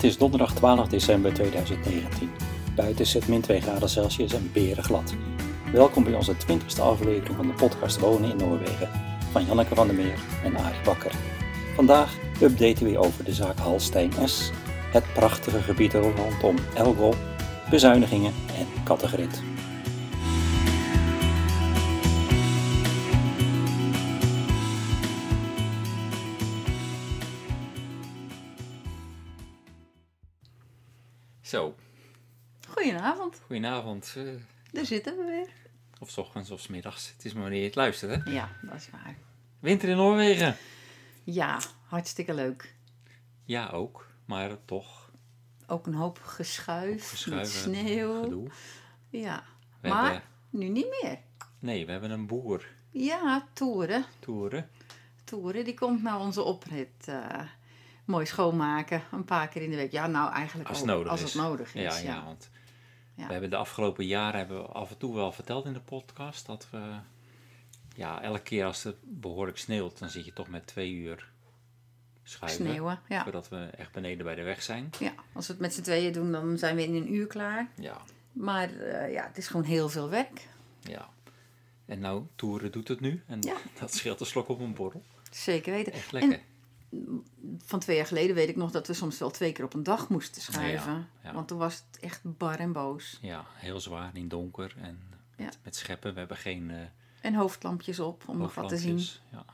Het is donderdag 12 december 2019. Buiten zit min 2 graden Celsius en beren glad. Welkom bij onze 20ste aflevering van de podcast Wonen in Noorwegen van Janneke van der Meer en Arie Bakker. Vandaag updaten we over de zaak Halstein S, het prachtige gebied rondom Elgol, bezuinigingen en kattegrit. Goedenavond, eh, daar zitten we weer. of 's ochtends of 's middags. Het is maar wanneer je het luistert, hè? Ja, dat is waar. Winter in Noorwegen. Ja, hartstikke leuk. Ja, ook. Maar toch, Ook een hoop geschuif, met geschuiven, sneeuw. gedoe. Ja, We maar hebben, nu niet meer. nee, we hebben een boer. Ja, Toeren. Toeren. Toeren, die komt naar onze oprit eh, mooi schoonmaken. Een paar keer in de week. Ja, nou eigenlijk Als ook, nodig als is. het nodig is. Ja, Ja, ja, want Ja. we hebben de afgelopen jaren hebben we af en toe wel verteld in de podcast dat we, ja, elke keer als het behoorlijk sneeuwt, dan zit je toch met twee uur schuiven. Sneeuwen, ja. Voordat we echt beneden bij de weg zijn. ja. Als we het met z'n tweeën doen, dan zijn we in een uur klaar. Ja, Maar eh, ja, het is gewoon heel veel werk. ja. En nou, Toeren doet het nu. En Ja. dat scheelt een slok op een borrel. Zeker weten. Echt lekker. Van twee jaar geleden weet ik nog dat we soms wel twee keer op een dag moesten. Ja, ja. Want toen was het echt bar en boos. Ja, heel zwaar in donker en met, met scheppen. We hebben geen eh En hoofdlampjes op om nog wat te zien. Ja.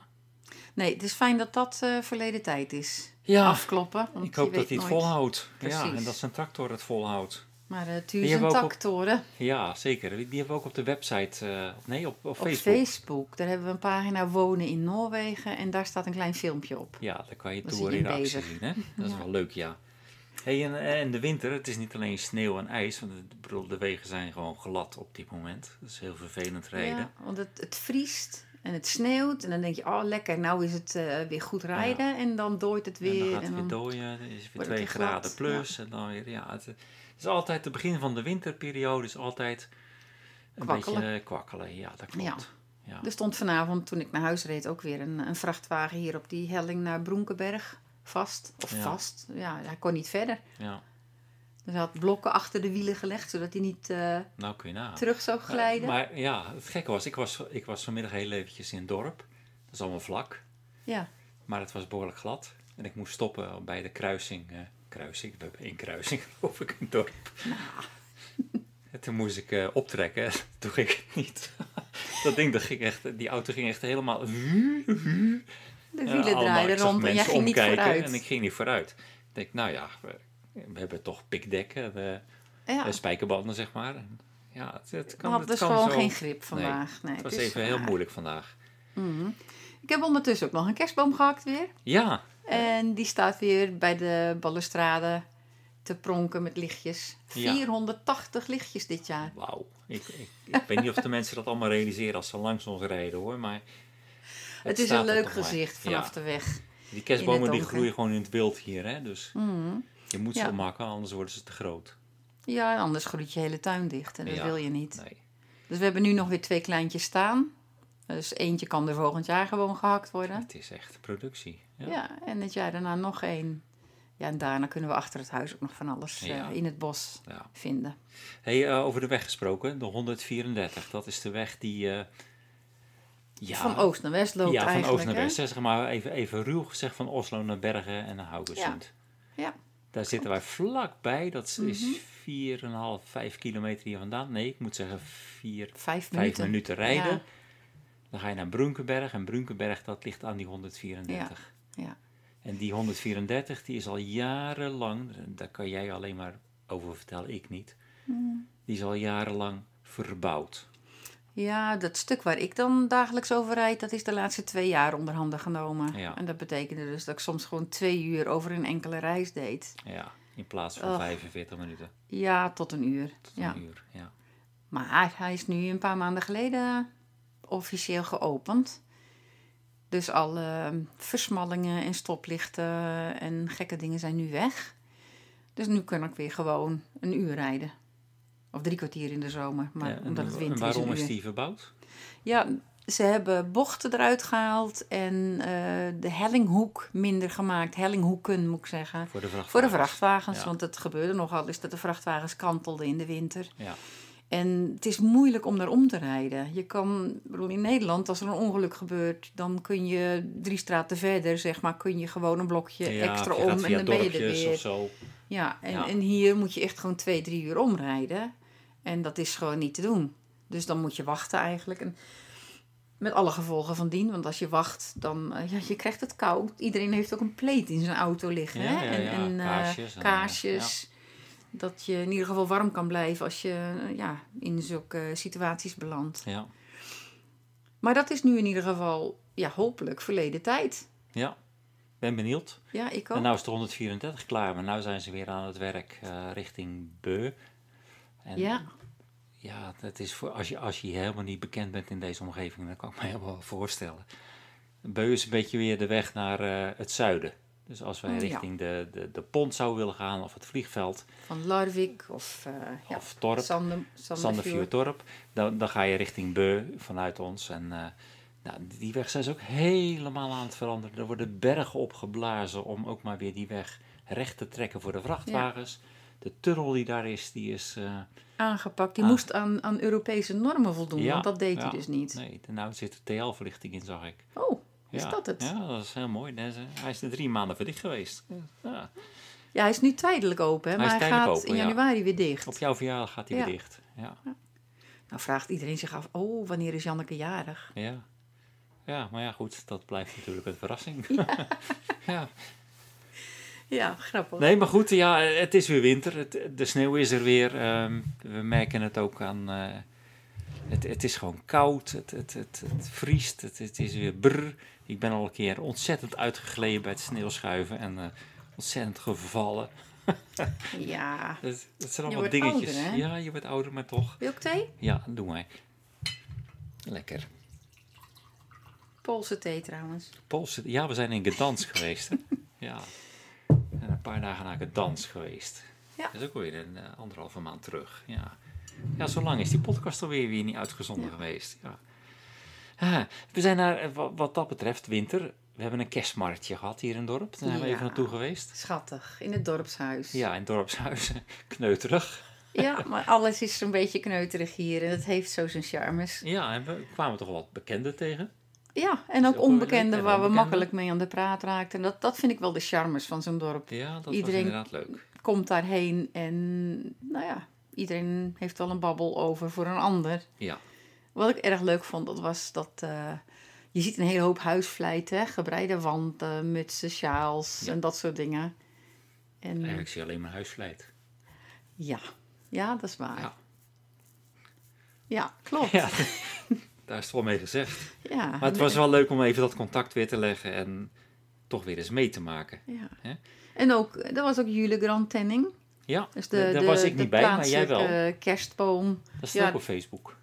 Nee, het is fijn dat dat eh, verleden tijd is. Ja, Afkloppen. Ik hoop dat hij het nooit. volhoudt. Ja, en dat zijn tractor het volhoudt. Maar uh, en we ook op- Taktoren Ja, zeker. Die hebben we ook op de website, eh, nee, op, op op Facebook. Facebook. Daar hebben we een pagina Wonen in Noorwegen. En daar staat een klein filmpje op. Ja, daar kan je Daar zie toer je in actie zien. Hè? Dat is Ja. wel leuk, ja. Hey, en, en de winter, het is niet alleen sneeuw en ijs. Want bedoel, de wegen zijn gewoon glad op dit moment. Dat is heel vervelend rijden. Ja, want het, het vriest en het sneeuwt. En dan denk je, oh lekker, nou is het eh, weer goed rijden. En dan dooit het En weer. dan gaat het en weer dooien, dan is het weer wordt het 2 weer graden plus. En dan weer, ja, het, het is altijd, het begin van de winterperiode is altijd een Kwakkelen. beetje eh, kwakkelen. Ja, dat klopt. Ja. Er stond vanavond, toen ik naar huis reed, ook weer een, een vrachtwagen hier op die helling naar Bronkenberg vast. Of Ja. vast, ja, hij kon niet verder. ja, Dus hij had blokken achter de wielen gelegd, zodat hij niet eh, nou kun je na. terug zou glijden. Maar ja, het gekke was ik, was, ik was vanmiddag heel eventjes in het dorp. Dat is allemaal vlak. Ja, Maar het was behoorlijk glad. En ik moest stoppen bij de kruising. eh, kruising, we hebben één kruising geloof ik het dorp. En toen moest ik eh, optrekken. Toen ging het niet. dat ding, dat ging echt, die auto ging echt helemaal... de wielen draaiden rond en jij ging niet vooruit. En ik ging niet vooruit. Ik denk, nou ja, we, we hebben toch pikdekken, we, ja, eh, spijkerbanden zeg maar. Ja, het, het we kan, hadden het dus gewoon zo- geen grip vandaag. Nee, Het was even heel moeilijk vandaag. Mhm. Ik heb ondertussen ook nog een kerstboom gehakt weer. Ja, En die staat weer bij de balustrade te pronken met lichtjes. Ja. 480 lichtjes dit jaar. wauw. Ik, ik, ik weet niet of de mensen dat allemaal realiseren als ze langs ons rijden hoor, maar... Het, is een leuk maar. gezicht vanaf Ja. de weg. Die kerstbomen die groeien gewoon in het wild hier, hè? Dus Mhm. je moet ze Ja. opmaken, anders worden ze te groot. Ja, anders groeit je hele tuin dicht en dat wil je niet. Nee. Dus we hebben nu nog weer twee kleintjes staan. Dus eentje kan er volgend jaar gewoon gehakt worden. Het is echt productie. Ja. Ja, en het jaar daarna nog één. Ja, en daarna kunnen we achter het huis ook nog van alles eh, in het bos Ja. vinden. Hey, eh, over de weg gesproken, de 134, dat is de weg die... eh, ja, Van oost naar west loopt Ja, van oost naar hè? west. Zeg maar even, even ruw gezegd van Oslo naar Bergen en naar Haugesund. Ja. Daar zitten wij vlakbij. Dat is Mhm. 4,5, 5 kilometer hier vandaan. Nee, ik moet zeggen 4, Vijf 5 minuten. minuten rijden. Dan ga je naar Brunkenberg. En Brunkenberg, dat ligt aan die 134. Ja. En die 134, die is al jarenlang, daar kan jij alleen maar over vertellen, ik niet. Mm. Die is al jarenlang verbouwd. ja, dat stuk waar ik dan dagelijks over rijd, dat is de laatste twee jaar onder handen genomen. Ja. En dat betekende dus dat ik soms gewoon twee uur over een enkele reis deed. Ja, in plaats van Och. 45 minuten Ja, tot een uur. tot ja. een uur. Ja. Maar hij is nu een paar maanden geleden officieel geopend. Dus alle versmallingen en stoplichten en gekke dingen zijn nu weg. Dus nu kan ik weer gewoon een uur rijden. Of drie kwartier in de zomer, maar Ja, omdat het winter en waarom is. is die verbouwd? Ja, ze hebben bochten eruit gehaald en eh, de hellinghoek minder gemaakt. Hellinghoeken moet ik zeggen. Voor de vrachtwagens. Voor de vrachtwagens, Ja. want het gebeurde nogal eens dat de vrachtwagens kantelden in de winter. Ja, En het is moeilijk om daar om te rijden. Je kan, bedoel, in Nederland, als er een ongeluk gebeurt, dan kun je drie straten verder, zeg maar, kun je gewoon een blokje ja extra om en dan ben je er weer. of zo. Ja, en, Ja. en hier moet je echt gewoon twee, drie uur omrijden. En dat is gewoon niet te doen. Dus dan moet je wachten eigenlijk. En met alle gevolgen van dien. Want als je wacht, dan eh, ja, je krijgt het koud. Iedereen heeft ook een pleet in zijn auto liggen. Ja, hè? ja, en eh, kaarsjes en, kaarsjes. Dat je in ieder geval warm kan blijven als je ja, in zulke situaties belandt. Ja, Maar dat is nu in ieder geval, ja, hopelijk verleden tijd. ja. Ben benieuwd. Ja, ik ook. En nou is de 134 klaar, maar nu zijn ze weer aan het werk eh, richting Beu. En ja, ja, dat is voor, als, je, als je helemaal niet bekend bent in deze omgeving, dan kan ik me helemaal voorstellen. Beu is een beetje weer de weg naar eh, het zuiden. Dus als wij ja. richting de, de, de pont zouden willen gaan, of het vliegveld, van Larvik of, eh ja, of Torp, Sandervuurtorp, dan, dan ga je richting Beu vanuit ons. En eh, nou, die weg zijn ze ook helemaal aan het veranderen. Er worden bergen opgeblazen om ook maar weer die weg recht te trekken voor de vrachtwagens. De tunnel die daar is, die is... eh, aangepakt. Die moest aan, aan Europese normen voldoen, want dat deed hij dus niet. Nee, nou zit de TL-verlichting in, zag ik. Oh, is ja, dat het? Ja. Ja, dat is heel mooi. Eh, Hij is er drie maanden verdicht geweest. Ja. hij is nu tijdelijk open, hè, Hij is maar hij gaat open, in ja. januari weer dicht. Op jouw verjaardag gaat hij Ja. weer dicht. Ja. Nou vraagt iedereen zich af, oh, wanneer is Janneke jarig? Ja. ja, maar ja, goed, dat blijft natuurlijk een verrassing. ja. Ja, grappig. Nee, maar goed, ja, het is weer winter. Het, de sneeuw is er weer. Ehm, we merken het ook aan. eh, het, het is gewoon koud. Het, het, het, het vriest. Het, het is weer brr. Ik ben al een keer ontzettend uitgegleden bij het sneeuwschuiven en eh, ontzettend gevallen. Ja. Dat, dat zijn allemaal dingetjes. ouder, ja, je wordt ouder, maar toch. Wil ook thee? Ja, doe maar. Lekker. Poolse thee trouwens. Poolse, ja, we zijn in Gdansk geweest. Hè? Ja. En een paar dagen naar Gdansk geweest. Ja. Dat is ook weer een eh, anderhalve maand terug. Ja. ja, zo lang is die podcast alweer weer niet uitgezonden geweest. Ja. Ah, we zijn naar, eh, wa- wat dat betreft, winter. We hebben een kerstmarktje gehad hier in het dorp. Daar zijn we Ja. even naartoe geweest. Schattig, in het dorpshuis. Ja, in het dorpshuis. Kneuterig. Ja, maar alles is een beetje kneuterig hier en het heeft zo zijn charmes. Ja, en we kwamen toch wat bekenden tegen. Ja, en Is ook onbekenden En waar we makkelijk mee aan de praat raakten. En dat, dat vind ik wel de charmes van zo'n dorp. Ja, dat Iedereen- was inderdaad leuk. Komt daarheen en, nou ja, iedereen heeft wel een babbel over voor een ander. Ja, Wat ik erg leuk vond, dat was dat eh, je ziet een hele hoop huisvlijt, hè? gebreide wanden, mutsen, sjaals Ja. en dat soort dingen. En eigenlijk zie je alleen maar huisvlijt. ja, ja, dat is waar. Ja. Ja, klopt. Ja, daar is het wel mee gezegd. Ja, Maar het was wel leuk om even dat contact weer te leggen en toch weer eens mee te maken. Ja. En ook, er was ook Jule Grand Tenning. Ja, Dus de, daar de, was ik niet bij, maar jij wel. kerstboom. Dat staat ja. ook op Facebook.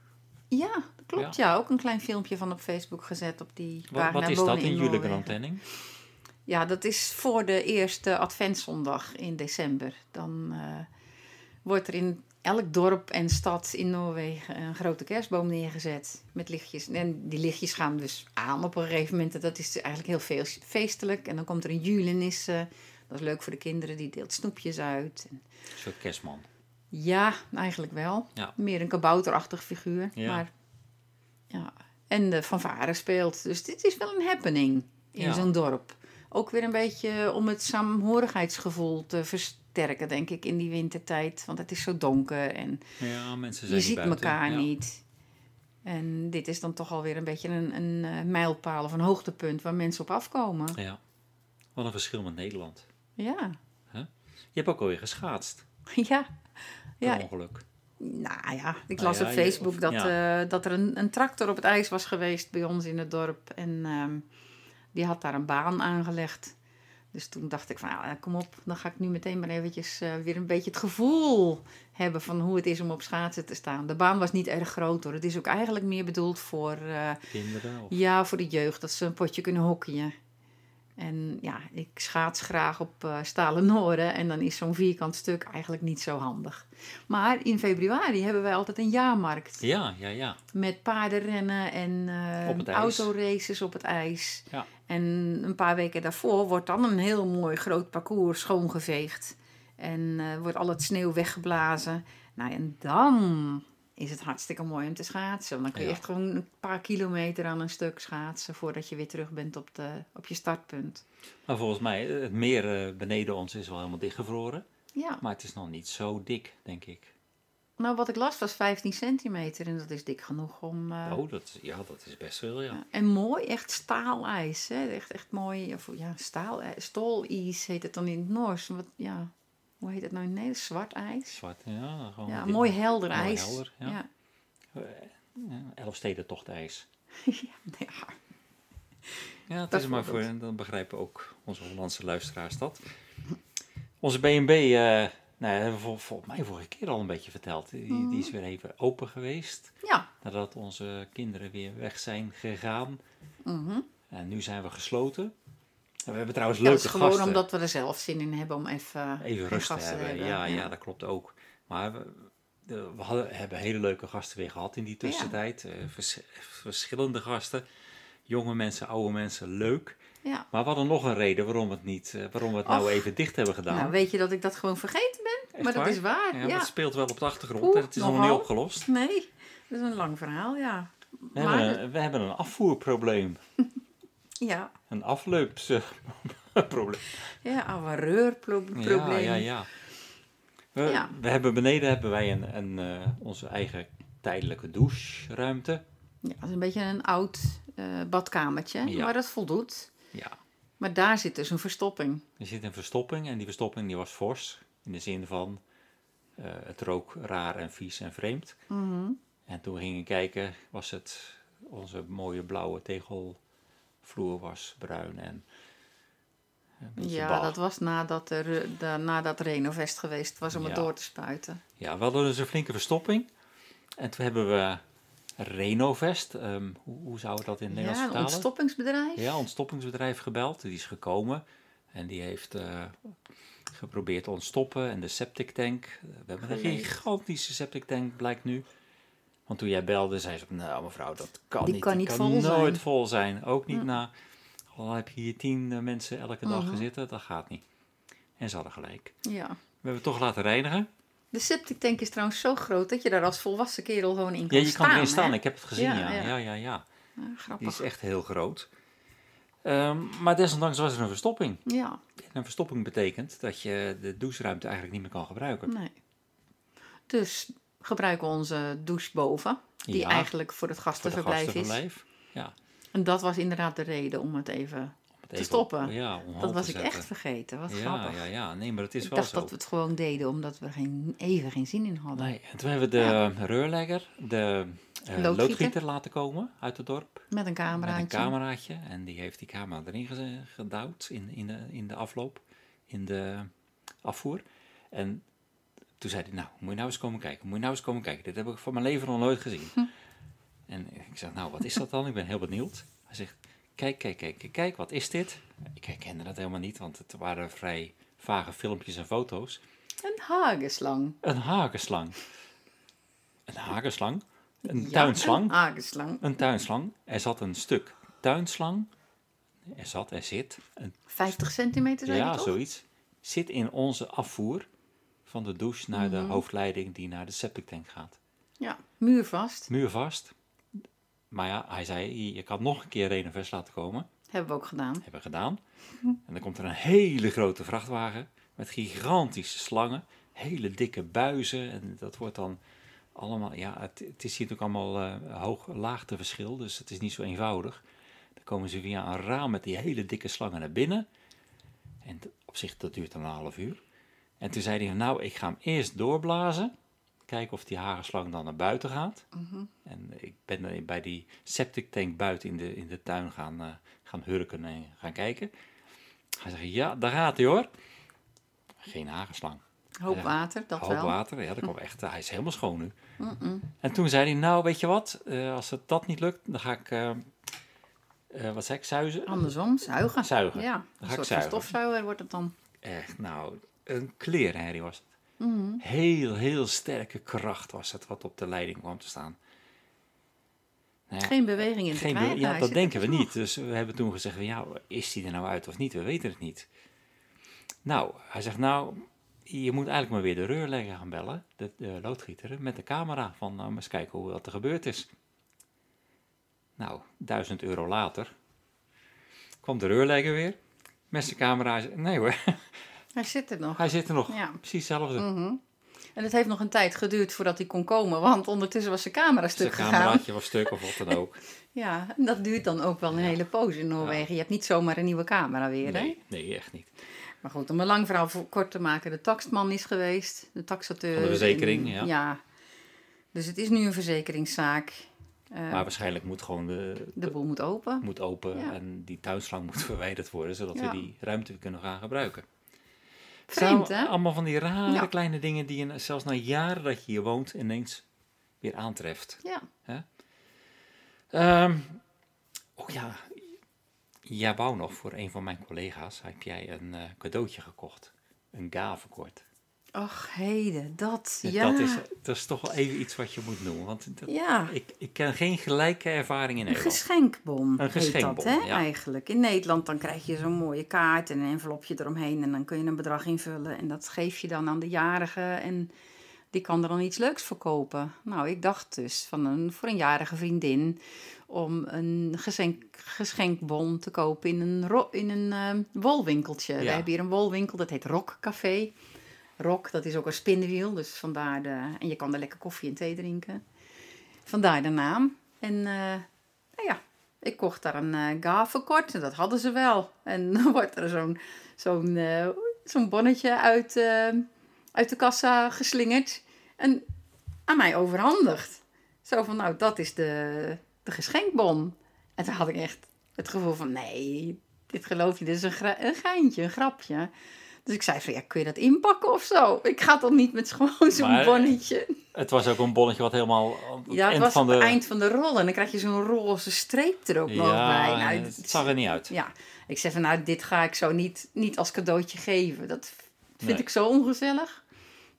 Ja, dat klopt. Ja. ook een klein filmpje van op Facebook gezet op die Wat, pagina wat is dat in jullie. Grantenning? Ja, dat is voor de eerste adventszondag in december. Dan eh, wordt er in elk dorp en stad in Noorwegen een grote kerstboom neergezet met lichtjes. En die lichtjes gaan dus aan op een gegeven moment. En Dat is eigenlijk heel feest- feestelijk. En dan komt er een julenisse. Dat is leuk voor de kinderen, die deelt snoepjes uit. Soort kerstman. Ja, eigenlijk wel. Ja. Meer een kabouterachtig figuur. Ja. Maar, ja. En de fanfare speelt. Dus dit is wel een happening in Ja. zo'n dorp. Ook weer een beetje om het saamhorigheidsgevoel te versterken, denk ik, in die wintertijd. Want het is zo donker en Ja, mensen zijn je ziet buiten. elkaar niet. En dit is dan toch alweer een beetje een, een eh, mijlpaal of een hoogtepunt waar mensen op afkomen. Ja. Wat een verschil met Nederland. Ja, Je hebt ook alweer geschaatst. ja. Ja, ongeluk. Nou ja, ik Nou las ja, op je- Facebook of- dat, ja. eh, dat er een, een tractor op het ijs was geweest bij ons in het dorp. En ehm, die had daar een baan aangelegd. Dus toen dacht ik van, nou, kom op, dan ga ik nu meteen maar eventjes eh, weer een beetje het gevoel hebben van hoe het is om op schaatsen te staan. De baan was niet erg groot hoor. Het is ook eigenlijk meer bedoeld voor, eh, Kinderen. Of... ja, voor de jeugd, dat ze een potje kunnen hockeyen. En ja, ik schaats graag op eh, stalen noren en dan is zo'n vierkant stuk eigenlijk niet zo handig. Maar in februari hebben wij altijd een jaarmarkt. Ja, ja, ja. Met paardenrennen en ijs. autoraces op het ijs. Ja. En een paar weken daarvoor wordt dan een heel mooi groot parcours schoongeveegd. En eh, wordt al het sneeuw weggeblazen. Nou, en dan is het hartstikke mooi om te schaatsen. Want dan kun je Ja. echt gewoon een paar kilometer aan een stuk schaatsen... voordat je weer terug bent op, de, op je startpunt. Maar volgens mij, het meer eh, beneden ons is wel helemaal dichtgevroren. Ja, Maar het is nog niet zo dik, denk ik. nou wat ik las was 15 centimeter. En dat is dik genoeg om... eh, Oh, dat, ja, dat is best veel, ja. Ja, en mooi, echt staalijs. Hè? Echt, echt mooi, of, ja, staal, stoolijs heet het dan in het Noors. Wat, ja, hoe heet het nou in het Nederlands? Zwart ijs? Zwart, ja. Gewoon Ja, mooi helder mooi ijs. helder, ja. ja. Ja, elf steden tocht ijs. ja. Ja, het is maar voor, dan begrijpen ook onze Hollandse luisteraars dat. Onze B&B, eh nou, ja, hebben we vol- volgens mij vorige keer al een beetje verteld. Die, die is weer even open geweest. Ja. Nadat onze kinderen weer weg zijn gegaan. mhm. En nu zijn we gesloten. We hebben trouwens Ja, dat leuke is gewoon gasten. omdat we er zelf zin in hebben om even, Even geen rust te gasten hebben. Ja, ja. dat klopt ook. Maar we, we hadden, hebben hele leuke gasten weer gehad in die tussentijd. Eh, vers- verschillende gasten. Jonge mensen, oude mensen, leuk. Ja. Maar we hadden nog een reden waarom, het niet, eh, waarom we het nou even dicht hebben gedaan. Nou, weet je dat ik dat gewoon vergeten ben? Echt maar dat is waar. Ja, Ja, maar het speelt wel op de achtergrond Oeh, en het is nog niet opgelost. Nee, dat is een lang verhaal, ja. We, Maar hebben, een, we hebben een afvoerprobleem. Ja, Een afleupsprobleem. ja avarreurprobleem. Ja, ja, ja. We, Ja. we hebben beneden hebben wij een, een, eh, onze eigen tijdelijke doucheruimte. Ja, dat is een beetje een oud eh, badkamertje, Ja. maar dat voldoet. Ja, Maar daar zit dus een verstopping. er zit een verstopping en die verstopping die was fors. In de zin van, eh, het rook raar en vies en vreemd. Mhm. En toen we gingen kijken, was het onze mooie blauwe tegelvloer was bruin en Ja, dat was nadat, er, de, nadat Renovest geweest was om Ja. het door te spuiten. Ja, we hadden dus een flinke verstopping. En toen hebben we Renovest, ehm, hoe, hoe zou we dat in het Nederlands Ja, een vertalen? ontstoppingsbedrijf. Ja, ontstoppingsbedrijf gebeld. Die is gekomen en die heeft eh, geprobeerd te ontstoppen. En de septic tank. We hebben een gigantische septic tank, blijkt nu. Want toen jij belde, zei ze: Nou, mevrouw, dat kan Die niet. kan Die niet kan vol nooit zijn." vol zijn. Ook niet na. Al heb je hier tien eh, mensen elke dag Mhm. zitten, dat gaat niet. En ze hadden gelijk. Ja. We hebben het toch laten reinigen. De septic tank is trouwens zo groot dat je daar als volwassen kerel gewoon in kan Ja, je staan. kan erin staan. hè? Ik heb het gezien, Ja, ja. ja. Ja. Ja, Die grappig. is echt heel groot. Ehm, maar desondanks was er een verstopping. Ja, En een verstopping betekent dat je de doucheruimte eigenlijk niet meer kan gebruiken. nee. Dus gebruiken onze douche boven, die Ja, eigenlijk voor het Voor de gastenverblijf is. gastenverblijf. Ja. En dat was inderdaad de reden om het even... om het Te even stoppen. op- ja, Dat was ik zetten. echt vergeten. Wat ja, grappig. ja, ja. Nee, maar het is ik wel dacht zo. dat we het gewoon deden omdat we geen, even geen zin in hadden. Nee, en toen hebben we de reurlegger, de eh, Loodgieter. loodgieter laten komen uit het dorp. Met een Met cameraatje. een cameraatje. En die heeft die camera erin gedouwd in, in, de, in de afloop, in de afvoer. En toen zei hij, nou, moet je nou eens komen kijken. Moet je nou eens komen kijken. Dit heb ik van mijn leven nog nooit gezien. Hm. En ik zeg, nou, wat is dat dan? Ik ben heel benieuwd. Hij zegt, kijk, kijk, kijk, kijk, wat is dit? Ik herkende dat helemaal niet, want het waren vrij vage filmpjes en foto's. Een hagenslang. Een hagenslang. Een hagenslang? Een Ja, tuinslang? Een hagenslang. Een tuinslang. Er zat een stuk tuinslang. Er zat, er zit. Een, 50 centimeter zei ja, zoiets. Zit in onze afvoer van de douche naar de Mhm. hoofdleiding die naar de septic tank gaat. Ja, muurvast. Muurvast. Maar ja, hij zei, je kan nog een keer Renovest laten komen. Hebben we ook gedaan. Hebben we gedaan. En dan komt er een hele grote vrachtwagen met gigantische slangen. Hele dikke buizen. En dat wordt dan allemaal, ja, het, het is hier natuurlijk allemaal eh, hoog laagteverschil. Dus het is niet zo eenvoudig. Dan komen ze via een raam met die hele dikke slangen naar binnen. En op zich, dat duurt dan een half uur. En toen zei hij, nou, ik ga hem eerst doorblazen. Kijken of die hagenslang dan naar buiten gaat. Mhm. En ik ben bij die septic tank buiten in de, in de tuin gaan, eh, gaan hurken en gaan kijken. Hij zegt, ja, daar gaat hij hoor. Geen hagenslang. Hoop water, dat Hoog wel. water, ja, dat komt echt, hij is helemaal schoon nu. En toen zei hij, nou weet je wat, eh, als het dat niet lukt, dan ga ik, eh, eh, wat zei ik, zuizen? Andersom, zuigen. Zuigen. Ja, Dan een ga soort zuigen. stofzuiger wordt het dan. Echt, nou, een klerenherrie was het. Mhm. Heel, heel sterke kracht was het wat op de leiding kwam te staan. Nou ja, Geen beweging in te geen be- ja, hij dat denken we niet. Dus we hebben toen gezegd, ja, is die er nou uit of niet? We weten het niet. Nou, hij zegt, nou, je moet eigenlijk maar weer de reurlegger gaan bellen, de, de loodgieter, met de camera, van nou, maar eens kijken hoe wat er gebeurd is. Nou, duizend euro later kwam de reurlegger weer, met zijn camera. Hij Nee hoor, Hij zit er nog. hij zit er nog. Ja. Precies hetzelfde. Mhm. En het heeft nog een tijd geduurd voordat hij kon komen, want ondertussen was zijn camera Zijn stuk gegaan. cameraatje was stuk of wat dan ook. Ja, en dat duurt dan ook wel een hele poos in Noorwegen. Je hebt niet zomaar een nieuwe camera weer, hè? Nee, nee, echt niet. Maar goed, om een lang verhaal voor- kort te maken. De taxman is geweest, de taxateur. Van de verzekering, en- ja. Dus het is nu een verzekeringszaak. Eh, Maar waarschijnlijk moet gewoon de, de boel moet open. moet open Ja. en die tuinslang moet verwijderd worden, zodat Ja. we die ruimte kunnen gaan gebruiken. Vreemd, hè? Allemaal van die rare Ja. kleine dingen die je zelfs na jaren dat je hier woont ineens weer aantreft. Ja. Ehm oh ja, jij wou nog voor een van mijn collega's, heb jij een eh, cadeautje gekocht. Een gavenkort. Och, heden, dat. Ja. Dat, is, dat is toch wel even iets wat je moet noemen, want dat, ja. ik, ik ken geen gelijke ervaring in Een Nederland. geschenkbon Een geschenkbon, dat, hè, ja. eigenlijk. In Nederland dan krijg je zo'n mooie kaart en een envelopje eromheen... en dan kun je een bedrag invullen en dat geef je dan aan de jarige... en die kan er dan iets leuks voor kopen. Nou, ik dacht dus van een, voor een jarige vriendin... om een geschenk, geschenkbon te kopen in een, ro- in een eh, wolwinkeltje. We hebben hier een wolwinkel, dat heet Rock Café. Rock, dat is ook een spinnenwiel, dus vandaar de... en je kan er lekker koffie en thee drinken. Vandaar de naam. En eh, nou ja, ik kocht daar een eh gavenkort en dat hadden ze wel. En dan wordt er zo'n zo'n eh, zo'n bonnetje uit, uit de kassa geslingerd en aan mij overhandigd. Zo van, nou, dat is de, de geschenkbon. En toen had ik echt het gevoel van, nee, dit geloof je, dit is een, een geintje, een grapje. Dus ik zei van, ja, kun je dat inpakken of zo? Ik ga toch niet met gewoon zo'n bonnetje. Het was ook een bonnetje wat helemaal het Ja, het eind was van de... het eind van de rol. En dan krijg je zo'n roze streep er ook nog bij. ja, Nou, het zag er niet uit. Ja, ik zeg van nou, dit ga ik zo niet, niet als cadeautje geven. Dat vind Nee. ik zo ongezellig.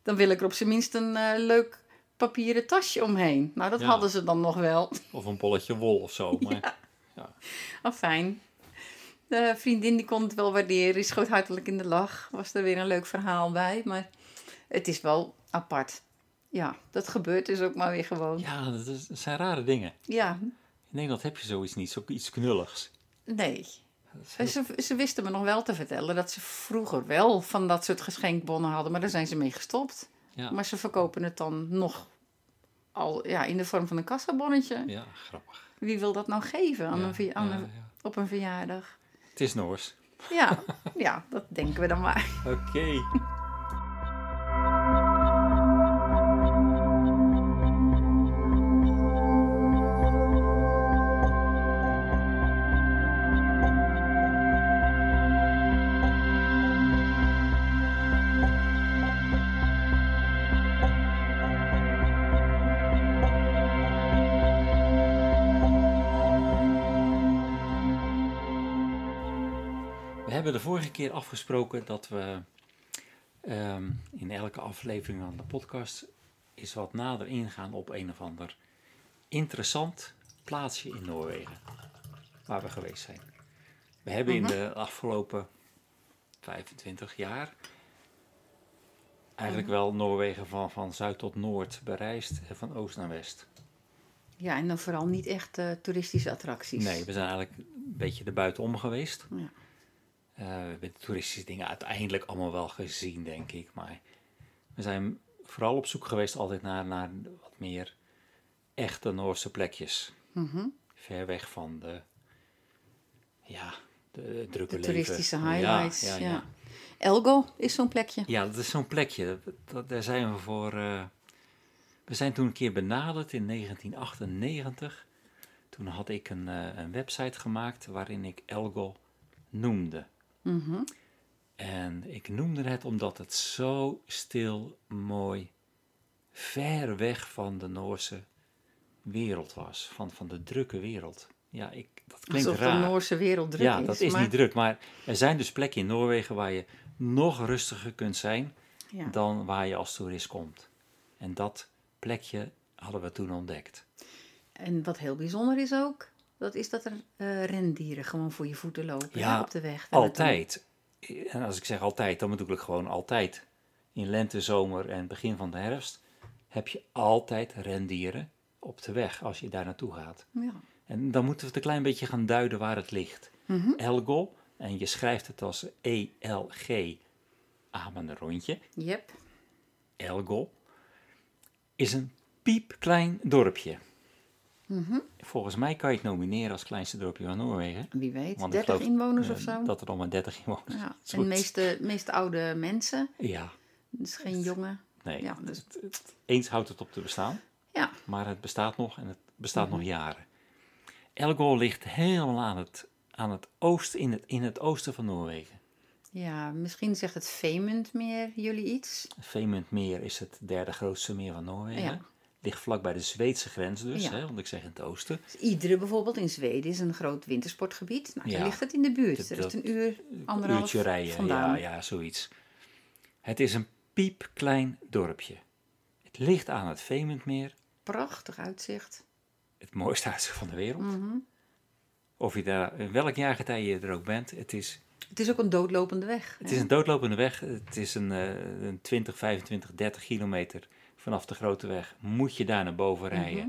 Dan wil ik er op zijn minst een eh, leuk papieren tasje omheen. Nou, dat Ja. hadden ze dan nog wel. Of een bolletje wol of zo. Maar Oh, fijn. De vriendin die kon het wel waarderen. Die schoot hartelijk in de lach. Was er weer een leuk verhaal bij. Maar het is wel apart. Ja, dat gebeurt dus ook maar weer gewoon. ja, dat, is- dat zijn rare dingen. Ja, In Nederland heb je zoiets niet, zoiets knulligs. nee. Is heel- Ze, ze wisten me nog wel te vertellen dat ze vroeger wel van dat soort geschenkbonnen hadden, maar daar zijn ze mee gestopt. Ja, Maar ze verkopen het dan nog al ja, in de vorm van een kassabonnetje. ja, grappig. Wie wil dat nou geven aan Ja, een, aan ja, een- op een verjaardag? Het is Noors. Ja, ja, dat denken we dan maar. Oké. We hebben de vorige keer afgesproken dat we ehm, in elke aflevering van de podcast eens wat nader ingaan op een of ander interessant plaatsje in Noorwegen waar we geweest zijn. We hebben in de afgelopen 25 jaar eigenlijk wel Noorwegen van, van zuid tot noord bereisd en van oost naar west. Ja, en dan vooral niet echt eh, toeristische attracties. Nee, we zijn eigenlijk een beetje erbuitenom geweest. Ja. Eh, we hebben de toeristische dingen uiteindelijk allemaal wel gezien, denk ik. Maar we zijn vooral op zoek geweest altijd naar, naar wat meer echte Noorse plekjes. Mhm. Ver weg van de, ja, de drukke De toeristische highlights. Ja, Ja, ja. Elgo is zo'n plekje. Ja, dat is zo'n plekje. Dat, dat- daar zijn we voor. eh, we zijn toen een keer benaderd in 1998. Toen had ik een, eh, een website gemaakt waarin ik Elgo noemde. Mhm. En ik noemde het omdat het zo stil, mooi, ver weg van de Noorse wereld was. Van, van de drukke wereld. Ja, ik, dat klinkt Alsof raar. de Noorse wereld druk ja, is. dat is maar, niet druk. Maar er zijn dus plekken in Noorwegen waar je nog rustiger kunt zijn Ja. dan waar je als toerist komt. En dat plekje hadden we toen ontdekt. En wat heel bijzonder is ook, dat is dat er eh, rendieren gewoon voor je voeten lopen Ja, hè, op de weg. daar naartoe. Altijd. En als ik zeg altijd, dan bedoel ik gewoon altijd. In lente, zomer en begin van de herfst heb je altijd rendieren op de weg als je daar naartoe gaat. Ja. En dan moeten we het een klein beetje gaan duiden waar het ligt. Mhm. Elgol, en je schrijft het als E E-L-G, amen een rondje. Yep. Elgol, is een piepklein dorpje. Mhm. Volgens mij kan je het nomineren als kleinste dorpje van Noorwegen. Wie weet, Want ik 30 geloof, inwoners eh, of zo. Dat er nog maar 30 inwoners ja. zijn. En de meeste, meeste oude mensen, Ja, dus geen jongen. nee. Ja, dus- het- het- eens houdt het op te bestaan, Ja, maar het bestaat nog en het bestaat Mhm. nog jaren. Elgol ligt helemaal aan het, aan het oosten, in het, in het oosten van Noorwegen. ja, misschien zegt het Vemund meer jullie iets. Vemundmeer is het derde grootste meer van Noorwegen. Ja. Ligt vlak bij de Zweedse grens dus, Ja. hè, want ik zeg in het oosten. Dus Idre bijvoorbeeld in Zweden is een groot wintersportgebied. Nou, Ja. ligt het in de buurt. Dat- Er is dat- een uur, anderhalf uurtje rijden, vandaan. ja, ja, zoiets. Het is een piepklein dorpje. Het ligt aan het Vemundmeer, Prachtig uitzicht. het mooiste uitzicht van de wereld. Mhm. Of je daar, in welk jaargetij je er ook bent, het is, Het is ook een doodlopende weg. het hè? is een doodlopende weg. Het is een, eh, een 20, 25, 30 kilometer vanaf de grote weg. Moet je daar naar boven rijden Mhm.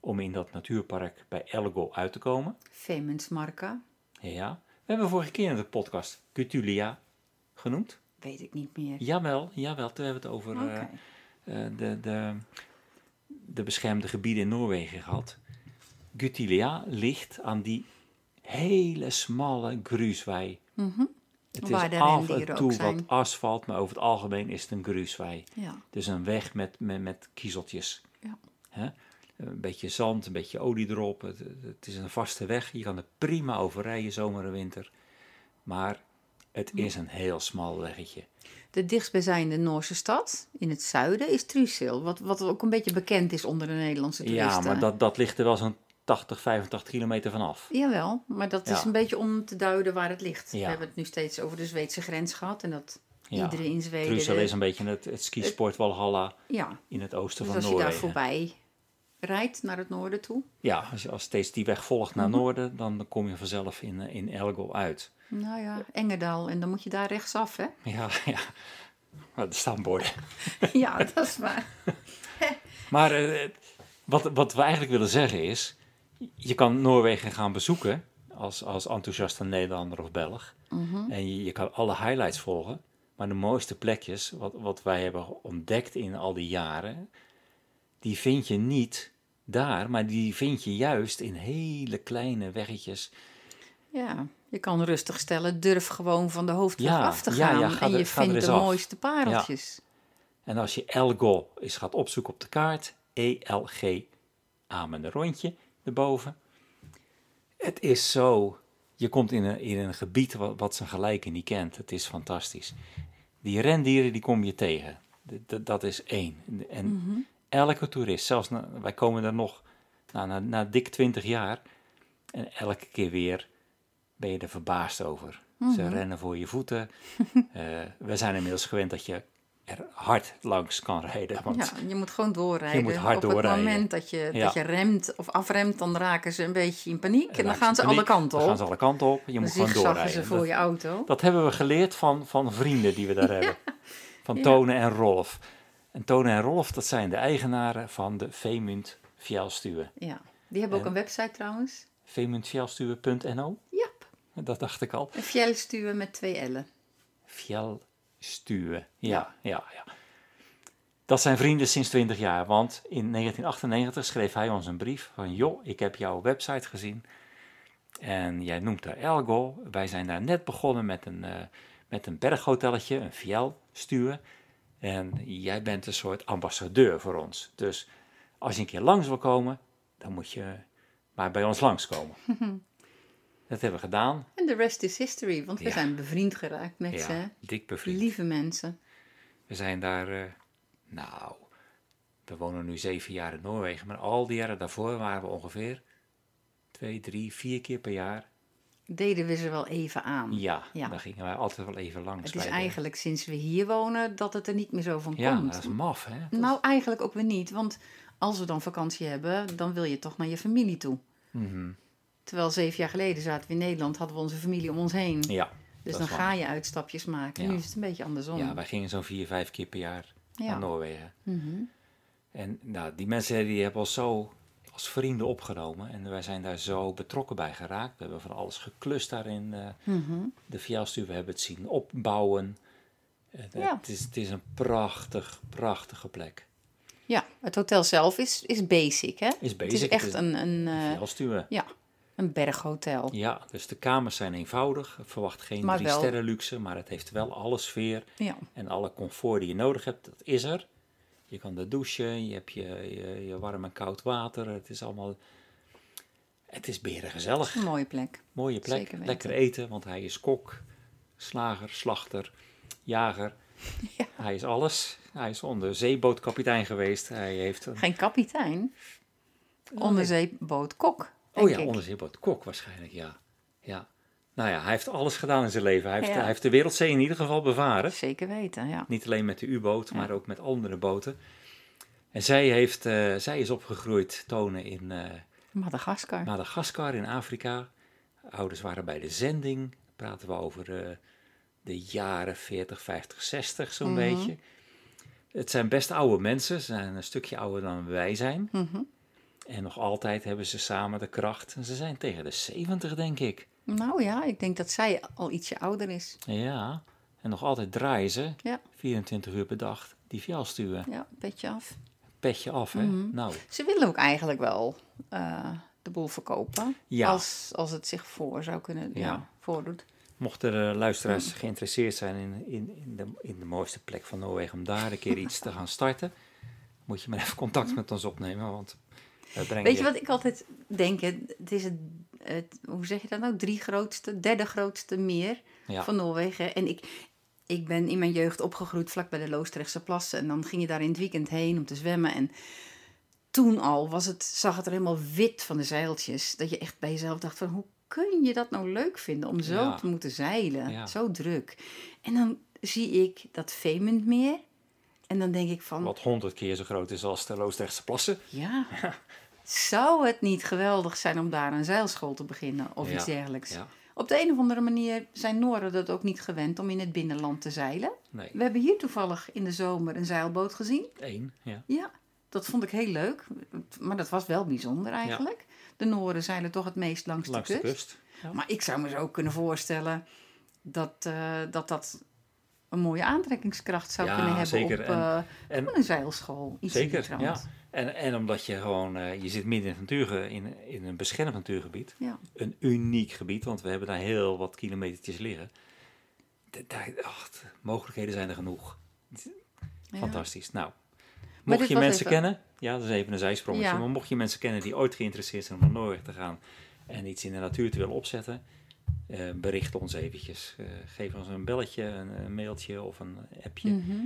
om in dat natuurpark bij Elgol uit te komen. Vemundsmarka, Ja, we hebben vorige keer in de podcast Cutulia genoemd. weet ik niet meer. Jawel, jawel, toen hebben we het over eh, eh, de, de, de beschermde gebieden in Noorwegen gehad. Gutilia ligt aan die hele smalle gruiswei. Mhm. Het Waar is af en toe wat asfalt, maar over het algemeen is het een gruiswei. Ja. Dus een weg met, met, met kiezeltjes. Ja. Hè? Een beetje zand, een beetje olie erop. Het, het is een vaste weg. Je kan er prima over rijden, zomer en winter. Maar het is een heel smal weggetje. De dichtstbijzijnde Noorse stad in het zuiden is Trysil, wat, wat ook een beetje bekend is onder de Nederlandse toeristen. Ja, maar dat, dat ligt er wel zo'n 80, 85 kilometer vanaf. Jawel, maar dat is een beetje om te duiden waar het ligt. Ja. We hebben het nu steeds over de Zweedse grens gehad en dat Ja. iedereen in Zweden... Trussel de- is een beetje het, het skisport Valhalla Ja, in het oosten dus van als je daar Noorwegen. voorbij rijdt naar het noorden toe. Ja, als je als steeds die weg volgt naar Mhm. noorden, dan kom je vanzelf in, eh, in Elgol uit. Nou ja, Engerdal en dan moet je daar rechtsaf, hè? Ja, ja. Maar er staan borden. ja, dat is waar. Maar eh, wat, wat we eigenlijk willen zeggen is, je kan Noorwegen gaan bezoeken als, als enthousiaste Nederlander of Belg. Mhm. En je, je kan alle highlights volgen. Maar de mooiste plekjes, wat, wat wij hebben ontdekt in al die jaren, die vind je niet daar, maar die vind je juist in hele kleine weggetjes. Ja, je kan rustig stellen, durf gewoon van de hoofdweg Ja, af te gaan. ja, ga en er- je vindt de af. mooiste pareltjes. En als je Elgol eens gaat opzoeken op de kaart, E-L-G, amen een rondje erboven. Het is zo, je komt in een, in een gebied wat, wat zijn gelijke niet kent. Het is fantastisch. Die rendieren die kom je tegen. D- dat is één. En Mhm. elke toerist, zelfs na- wij komen er nog nou, na, na dik twintig jaar. En elke keer weer ben je er verbaasd over. Ze Mhm. rennen voor je voeten. Eh, we zijn inmiddels gewend dat je er hard langs kan rijden. Want Ja, je moet gewoon doorrijden. Je moet hard Op doorrijden. het moment dat je, Ja. dat je remt of afremt, dan raken ze een beetje in paniek. En dan gaan ze paniek, alle kanten Dan gaan op. ze alle kanten op. Je Dan moet gewoon doorrijden. ze voor Dat, je auto. dat hebben we geleerd van, van vrienden die we daar hebben. Van Ja. Tone en Rolf. En Tone en Rolf, dat zijn de eigenaren van de Vemund Fjellstuwe. Ja. Die hebben ook En- een website trouwens. Vemundfjellstuwe.no, Yep. dat dacht ik al. Fjellstuwen met twee L'en. Fjellstuwe, ja, ja, ja. Dat zijn vrienden sinds 20 jaar, want in 1998 schreef hij ons een brief van... joh, ik heb jouw website gezien en jij noemt daar Elgol. Wij zijn daar net begonnen met een, eh, met een berghotelletje, een Fjellstuwe. En jij bent een soort ambassadeur voor ons. Dus als je een keer langs wil komen, dan moet je maar bij ons langskomen. dat hebben we gedaan. En de rest is history, want we Ja. zijn bevriend geraakt met ze. Ja, dik bevriend. Lieve mensen. We zijn daar, eh, nou, we wonen nu zeven jaar in Noorwegen, maar al die jaren daarvoor waren we ongeveer twee, drie, vier keer per jaar. Deden we ze wel even aan. Ja, Ja. daar gingen wij altijd wel even langs. Het is de- eigenlijk sinds we hier wonen dat het er niet meer zo van Ja, komt. dat is maf, hè? Dat Nou, eigenlijk ook weer niet. Want als we dan vakantie hebben, dan wil je toch naar je familie toe. Mhm. Terwijl zeven jaar geleden zaten we in Nederland, hadden we onze familie om ons heen. Ja, dus dan ga je uitstapjes maken. Ja. Nu is het een beetje andersom. ja, wij gingen zo'n vier, vijf keer per jaar Ja. naar Noorwegen. Mhm. En nou, die mensen die hebben ons zo als vrienden opgenomen. En wij zijn daar zo betrokken bij geraakt. We hebben van alles geklust daarin. Mhm. de Fjellstuur, we hebben het zien opbouwen. Het, Ja. het, is, het is een prachtig, prachtige plek. Ja, het hotel zelf is, is basic, hè? Is Het basic. is echt het is een, een, Fjellstuur. ja, een berghotel. Ja, dus de kamers zijn eenvoudig. Verwacht geen Maar drie wel- sterren luxe, maar het heeft wel alle sfeer Ja. en alle comfort die je nodig hebt. Dat is er. Je kan er douchen, je hebt je, je, je warm en koud water. Het is allemaal... Het is beren gezellig. Een mooie plek. Mooie plek. Lekker eten, want hij is kok, slager, slachter, jager. Ja. Hij is alles. Hij is onderzeebootkapitein geweest. Hij heeft een... Geen kapitein. Onderzeeboot kok. Oh ja, ik. onderzeebootkok waarschijnlijk, ja. ja. Nou ja, hij heeft alles gedaan in zijn leven. Hij heeft, Ja. hij heeft de wereldzee in ieder geval bevaren. Zeker weten, ja. Niet alleen met de U-boot, Ja. maar ook met andere boten. En zij, heeft, eh, zij is opgegroeid, Tonen, in eh, Madagaskar. Madagaskar in Afrika. Ouders waren bij de zending. Praten we over eh, de jaren 40, 50, 60 zo'n Mhm. beetje. Het zijn best oude mensen. Ze zijn een stukje ouder dan wij zijn. Mhm. En nog altijd hebben ze samen de kracht. En ze zijn tegen de 70, denk ik. Nou ja, ik denk dat zij al ietsje ouder is. Ja. En nog altijd draaien ze. Ja. 24 uur per dag. Die fjellstuwen. Ja, petje af. Petje af, hè? Mhm. Nou, Ze willen ook eigenlijk wel eh, de boel verkopen. Ja. Als, als het zich voor zou kunnen ja. Ja. voordoet. mochten er luisteraars geïnteresseerd zijn in, in, in, de, in de mooiste plek van Noorwegen om daar een keer iets te gaan starten, moet je maar even contact met ons opnemen, want Weet je wat ik altijd denk? Het is het, het, hoe zeg je dat nou? Drie grootste, derde grootste meer Ja. van Noorwegen. En ik, ik ben in mijn jeugd opgegroeid vlak bij de Loostrechtse plassen. En dan ging je daar in het weekend heen om te zwemmen. En toen al was het, zag het er helemaal wit van de zeiltjes. Dat je echt bij jezelf dacht van hoe kun je dat nou leuk vinden om zo Ja. te moeten zeilen? Ja. Zo druk. En dan zie ik dat Veemundmeer. En dan denk ik van, Wat honderd keer zo groot is als de Loosdrechtse plassen. ja, zou het niet geweldig zijn om daar een zeilschool te beginnen of Ja, iets dergelijks? Ja, Op de een of andere manier zijn Noorden dat ook niet gewend om in het binnenland te zeilen. nee, We hebben hier toevallig in de zomer een zeilboot gezien. één. Ja. Ja, dat vond ik heel leuk. Maar dat was wel bijzonder eigenlijk. De Noorden zeilen toch het meest langs, Langs de de kust. Ja. Maar ik zou me zo kunnen voorstellen dat eh, dat, dat een mooie aantrekkingskracht zou Ja, kunnen hebben zeker. op eh, en- gewoon een zeilschool. Iets Zeker, ja. En, en omdat je gewoon, eh, je zit midden in, het natuur, in, in een beschermd natuurgebied. Ja. Een uniek gebied, want we hebben daar heel wat kilometertjes liggen. Daar, ach, de mogelijkheden zijn er genoeg. Ja. Fantastisch. Nou, mocht je mensen even- kennen, ja, dat is even een zijsprongetje, Ja. maar mocht je mensen kennen die ooit geïnteresseerd zijn om naar Noorwegen te gaan en iets in de natuur te willen opzetten, eh, bericht ons eventjes. Eh, geef ons een belletje, een, een mailtje of een appje. Mhm.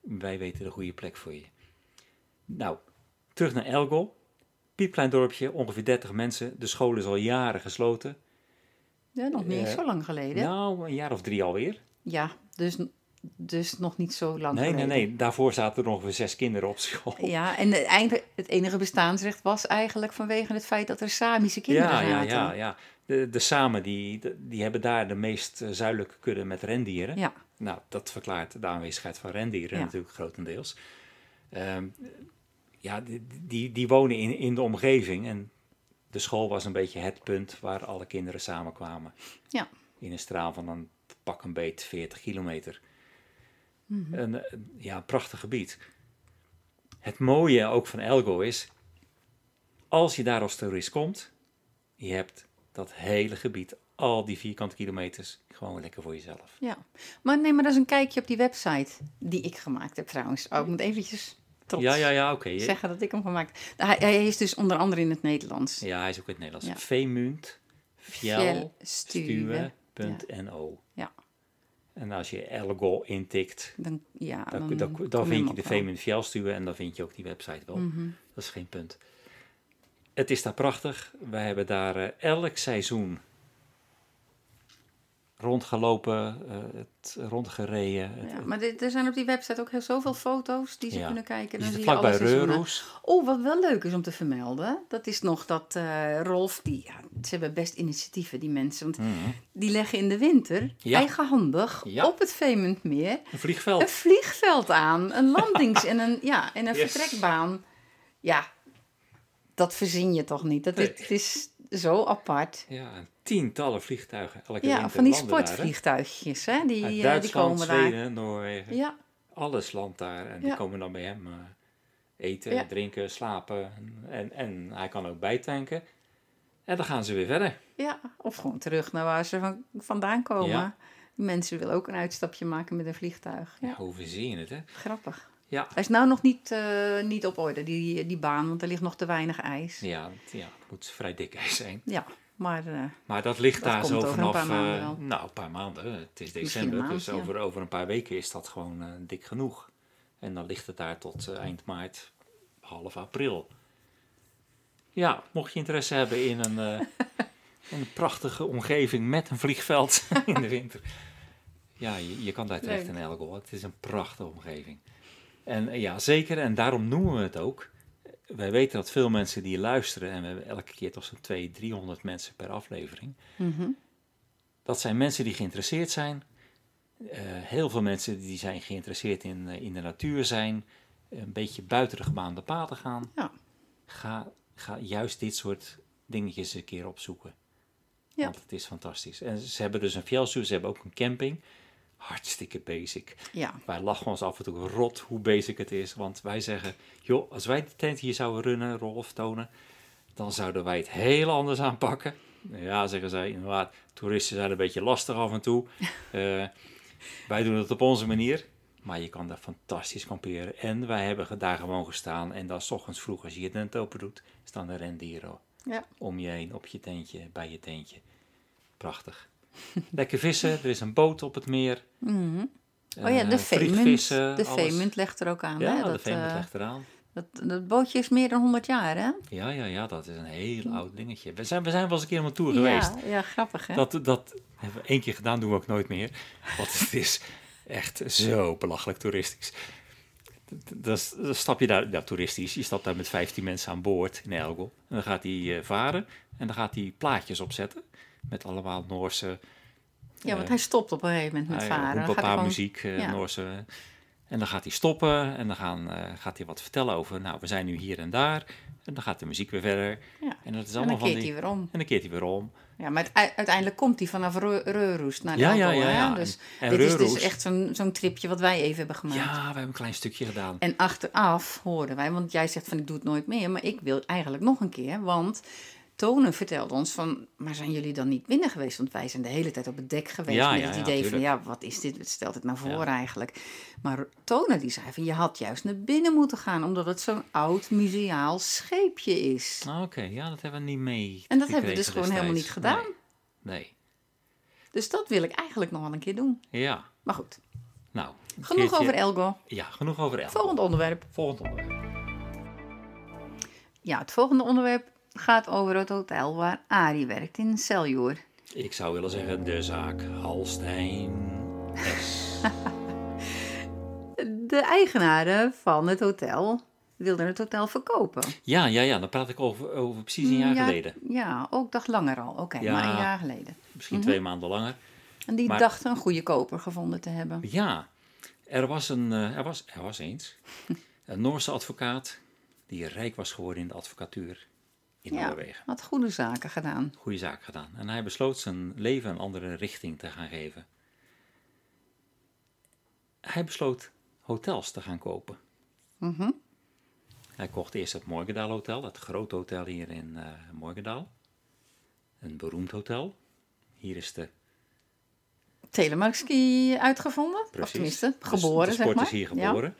Wij weten de goede plek voor je. Nou, terug naar Elgol. Piepklein dorpje, ongeveer 30 mensen. De school is al jaren gesloten. Ja, nog niet Eh, zo lang geleden. Nou, een jaar of drie alweer. Ja, dus, dus nog niet zo lang Nee, nee, geleden. nee. Daarvoor zaten er ongeveer zes kinderen op school. Ja, en het, einde, het enige bestaansrecht was eigenlijk vanwege het feit dat er Samische kinderen ja, ja, zaten. ja, ja. De, de Samen die, die hebben daar de meest eh, zuidelijke kudde met rendieren. Ja, Nou, dat verklaart de aanwezigheid van rendieren Ja. natuurlijk grotendeels. Ehm, ja, die, die, die wonen in, in de omgeving en de school was een beetje het punt waar alle kinderen samenkwamen. Ja. In een straal van een pak een beet 40 kilometer. Mhm. Een, eh, ja, een prachtig gebied. Het mooie ook van Elgo is, als je daar als toerist komt, je hebt dat hele gebied, al die vierkante kilometers, gewoon lekker voor jezelf. ja. Maar neem maar eens een kijkje op die website die ik gemaakt heb trouwens. Oh, ik moet eventjes trots Ja, ja, ja, oké. zeggen dat ik hem gemaakt heb. Hij, hij is dus onder andere in het Nederlands. Ja, hij is ook in het Nederlands. Ja. Veemunt. Ja. En als je Elgo intikt, Dan, ja, dan, dan, dan, dan, kom vind je de ook wel. Veemunt Fjellstuwe en dan vind je ook die website wel. Mhm. Dat is geen punt. het is daar prachtig. Wij hebben daar eh, elk seizoen rondgelopen, eh, het rondgereden. Ja, maar er zijn op die website ook heel zoveel foto's die ze Ja. kunnen kijken. Dan zie je alle vlakbij seizoenen. Reurhoes. Oh, wat wel leuk is om te vermelden. Dat is nog dat eh, Rolf, die, ja, ze hebben best initiatieven, die mensen. Want Mhm. die leggen in de winter eigenhandig op het Veementmeer Een een vliegveld. vliegveld aan. Een landings- en een, ja, en een Yes. vertrekbaan. Ja, dat verzin je toch niet? Dat is, het is zo apart. Ja, en tientallen vliegtuigen. Elke Ja, winter van die daar, hè. sportvliegtuigjes, hè? Die, Uit eh, die Duitsland, komen daar. Zweden, Noorwegen. Ja, Alles landt daar. En die komen dan bij hem eh, eten, Ja. drinken, slapen. En, en hij kan ook bijtanken. En dan gaan ze weer verder. ja, of gewoon terug naar waar ze van, vandaan komen. Ja. Die mensen willen ook een uitstapje maken met een vliegtuig. Ja. Ja, hoe verzin je het, hè? grappig. Ja. Hij is nou nog niet, eh, niet op orde, die, die baan, want er ligt nog te weinig ijs. Ja, Ja, het, ja, moet vrij dik ijs zijn. maar eh, Maar dat ligt Dat daar zo over een vanaf... paar maanden eh, nou, een paar maanden. Het is december, een maand, dus ja. over, over een paar weken is dat gewoon dik genoeg. En dan ligt het daar tot eind maart, half april. Ja, mocht je interesse hebben in een, een prachtige omgeving met een vliegveld in de winter. Ja, je, je kan daar terecht Leuk. in Elgol. Het is een prachtige omgeving. En eh, ja, zeker. En daarom noemen we het ook. Wij weten dat veel mensen die luisteren, en we hebben elke keer toch zo'n 200, 300 mensen per aflevering. mhm. Dat zijn mensen die geïnteresseerd zijn. Eh, heel veel mensen die zijn geïnteresseerd in, eh, in de natuur zijn. Een beetje buiten de gebaande paden gaan. Ja. Ga, ga juist dit soort dingetjes een keer opzoeken. Ja. Want het is fantastisch. En ze hebben dus een fjellstuur, ze hebben ook een camping. Hartstikke basic. ja. Wij lachen ons af en toe rot hoe basic het is. Want wij zeggen, joh, als wij die tent hier zouden runnen, Rolf tonen, dan zouden wij het heel anders aanpakken. Ja, zeggen zij, inderdaad, toeristen zijn een beetje lastig af en toe. Eh, wij doen het op onze manier. Maar je kan daar fantastisch kamperen. En wij hebben daar gewoon gestaan. En dan 's ochtends vroeg, als je je tent open doet, staan er rendieren Ja. om je heen, op je tentje, bij je tentje. Prachtig. Lekker vissen, er is een boot op het meer. Mhm. Oh ja, de Eh, Veemunt. vliegvissen, De. Veemunt legt er ook aan. Ja, hè? de Dat, Veemunt eh, legt eraan. dat, dat bootje is meer dan 100 jaar, hè? Ja, ja, ja, dat is een heel oud dingetje. We zijn, we zijn wel eens een keer op een tour geweest. Ja, ja, grappig, hè? Dat, dat hebben we één keer gedaan, doen we ook nooit meer. Want het is echt zo belachelijk toeristisch. Dan stap je daar, ja, toeristisch, je stapt daar met 15 mensen aan boord in Elgel. En dan gaat hij eh, varen en dan gaat hij plaatjes opzetten. Met allemaal Noorse ja, want hij stopt op een gegeven moment met varen. Dan een gewoon- muziek, eh, ja. Noorse. En dan gaat hij stoppen en dan gaan, eh, gaat hij wat vertellen over, nou, we zijn nu hier en daar. En dan gaat de muziek weer verder. Ja. En dat is En allemaal dan van keert die... hij weer om. En dan keert hij weer om. Ja, maar uiteindelijk komt hij vanaf Reu- Reurhoest naar Ja, ja, ja, hè? ja. Dus En dit is dus echt zo'n zo'n tripje wat wij even hebben gemaakt. Ja, we hebben een klein stukje gedaan. En achteraf hoorden wij, want jij zegt van ik doe het nooit meer, maar ik wil eigenlijk nog een keer, want Tonen vertelde ons van, maar zijn jullie dan niet binnen geweest? Want wij zijn de hele tijd op het dek geweest Ja, met ja, het ja, idee van, ja, wat is dit? Wat stelt het nou voor eigenlijk? Maar Tonen die zei van, je had juist naar binnen moeten gaan, omdat het zo'n oud museaal scheepje is. Ah, Oké, ja, dat hebben we niet mee. En dat hebben we dus gewoon helemaal niet gedaan. Nee. Dus dat wil ik eigenlijk nog wel een keer doen. Ja, Maar goed, nou. genoeg keertje- over Elgo. Ja, genoeg over Elgo. Volgend onderwerp. Volgend onderwerp. Ja, het volgende onderwerp gaat over het hotel waar Arie werkt in Celjoer. Ik zou willen zeggen de zaak Halstein S. De eigenaren van het hotel wilden het hotel verkopen. ja, ja, ja, dan praat ik over, over precies een jaar ja, geleden. Ja, ook dag langer al. Oké, Ja. maar een jaar geleden. Misschien twee maanden langer. En die Maar- dachten een goede koper gevonden te hebben. Ja, er was, een, eh, er was, er was eens een Noorse advocaat die rijk was geworden in de advocatuur in Ja, Noorwegen. had goede zaken gedaan. Goede zaak gedaan. En hij besloot zijn leven een andere richting te gaan geven. Hij besloot hotels te gaan kopen. Mhm. Hij kocht eerst het Morgendaal Hotel, het grote hotel hier in Morgendaal. Een beroemd hotel. Hier is de Telemarkski uitgevonden. Of tenminste, geboren, de zeg sport maar. is hier Ja.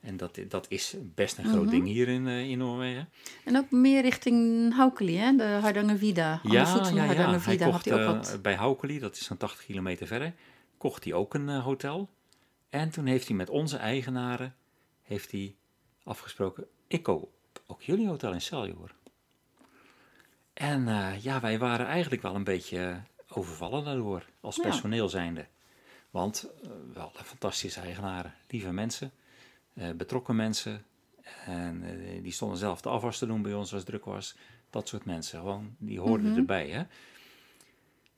Mhm. En dat, dat is best een groot ding hier in, eh, in Noorwegen. En ook meer richting Haukeli, hè? de de voet van de Hij had kocht hij ook eh, wat. bij Haukeli, dat is zo'n 80 kilometer verder, kocht hij ook een eh, hotel. En toen heeft hij met onze eigenaren heeft hij afgesproken, ik koop ook jullie hotel in Celjoor. En eh, ja, wij waren eigenlijk wel een beetje overvallen daardoor, als Ja. personeel zijnde. Want eh, we hadden fantastische eigenaren, lieve mensen, eh, betrokken mensen. En eh, die stonden zelf de afwas te doen bij ons als het druk was. Dat soort mensen, gewoon, die hoorden Mhm. erbij, hè.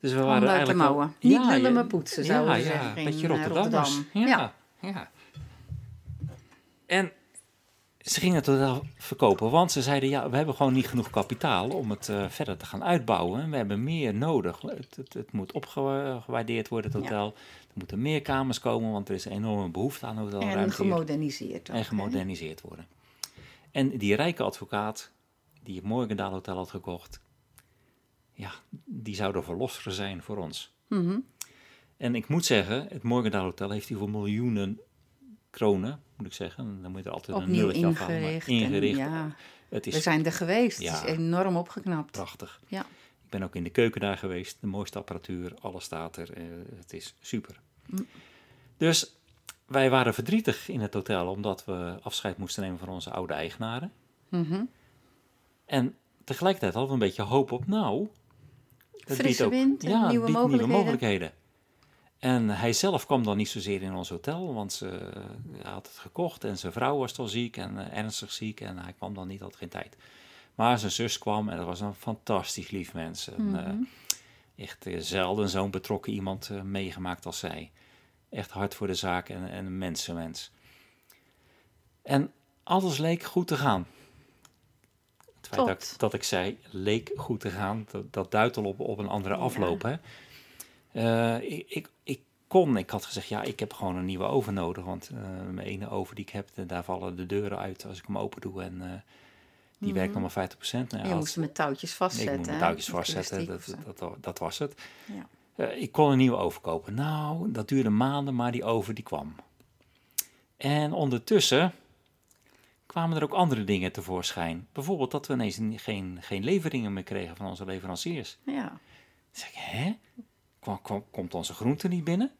Dus we waren eigenlijk. Niet lullen, je- maar poetsen, zouden ja, ze ja, zeggen in, beetje eh, Rotterdammers. Rotterdam. Ja, ja. En ze gingen het wel verkopen, want ze zeiden, ja, we hebben gewoon niet genoeg kapitaal om het eh, verder te gaan uitbouwen. We hebben meer nodig. Het, het, het moet opgewaardeerd worden, het Ja. hotel. Er moeten meer kamers komen, want er is een enorme behoefte aan En hotelruimte. hier. gemoderniseerd ook, En hè? gemoderniseerd worden. En die rijke advocaat, die het Morgendaal Hotel had gekocht, ja, die zou er verlosser zijn voor ons. Mhm. En ik moet zeggen, het Morgendaal Hotel heeft hier voor miljoenen kronen, moet ik zeggen. Dan moet je er altijd een nulletje afhalen. maar ingericht. ja, Het we zijn er geweest. Ja. Het is enorm opgeknapt. prachtig. Ja. Ik ben ook in de keuken daar geweest. De mooiste apparatuur, alles staat er. eh, het is super. Mm. Dus wij waren verdrietig in het hotel, omdat we afscheid moesten nemen van onze oude eigenaren. Mhm. En tegelijkertijd hadden we een beetje hoop op, nou... dat Frisse biedt ook- wind ja, nieuwe biedt mogelijkheden. mogelijkheden. En hij zelf kwam dan niet zozeer in ons hotel, want ze, hij had het gekocht en zijn vrouw was al ziek en eh, ernstig ziek en hij kwam dan niet, had geen tijd. Maar zijn zus kwam en dat was een fantastisch lief mens. En, eh, Mhm. echt eh, zelden zo'n betrokken iemand eh, meegemaakt als zij. Echt hard voor de zaak en, en een mensenmens. En alles leek goed te gaan. Het feit dat, ik- dat ik zei, leek goed te gaan, dat, dat duidt al op, op een andere Ja. afloop. Hè? Eh, ik, ik, ik kon, ik had gezegd, ja, ik heb gewoon een nieuwe oven nodig. Want eh, mijn ene oven die ik heb, eh, daar vallen de deuren uit als ik hem open doe. En die Mhm. werkt nog maar 50%. Nou, je moest hem met touwtjes vastzetten. ik moet hè? touwtjes Met vastzetten, dat, dat, dat, was het. Ja. Ik kon een nieuwe oven kopen. Nou, dat duurde maanden, maar die oven die kwam. En ondertussen kwamen er ook andere dingen tevoorschijn. Bijvoorbeeld dat we ineens geen, geen leveringen meer kregen van onze leveranciers. Ja. Dan zeg ik, hè? Komt onze groente niet binnen?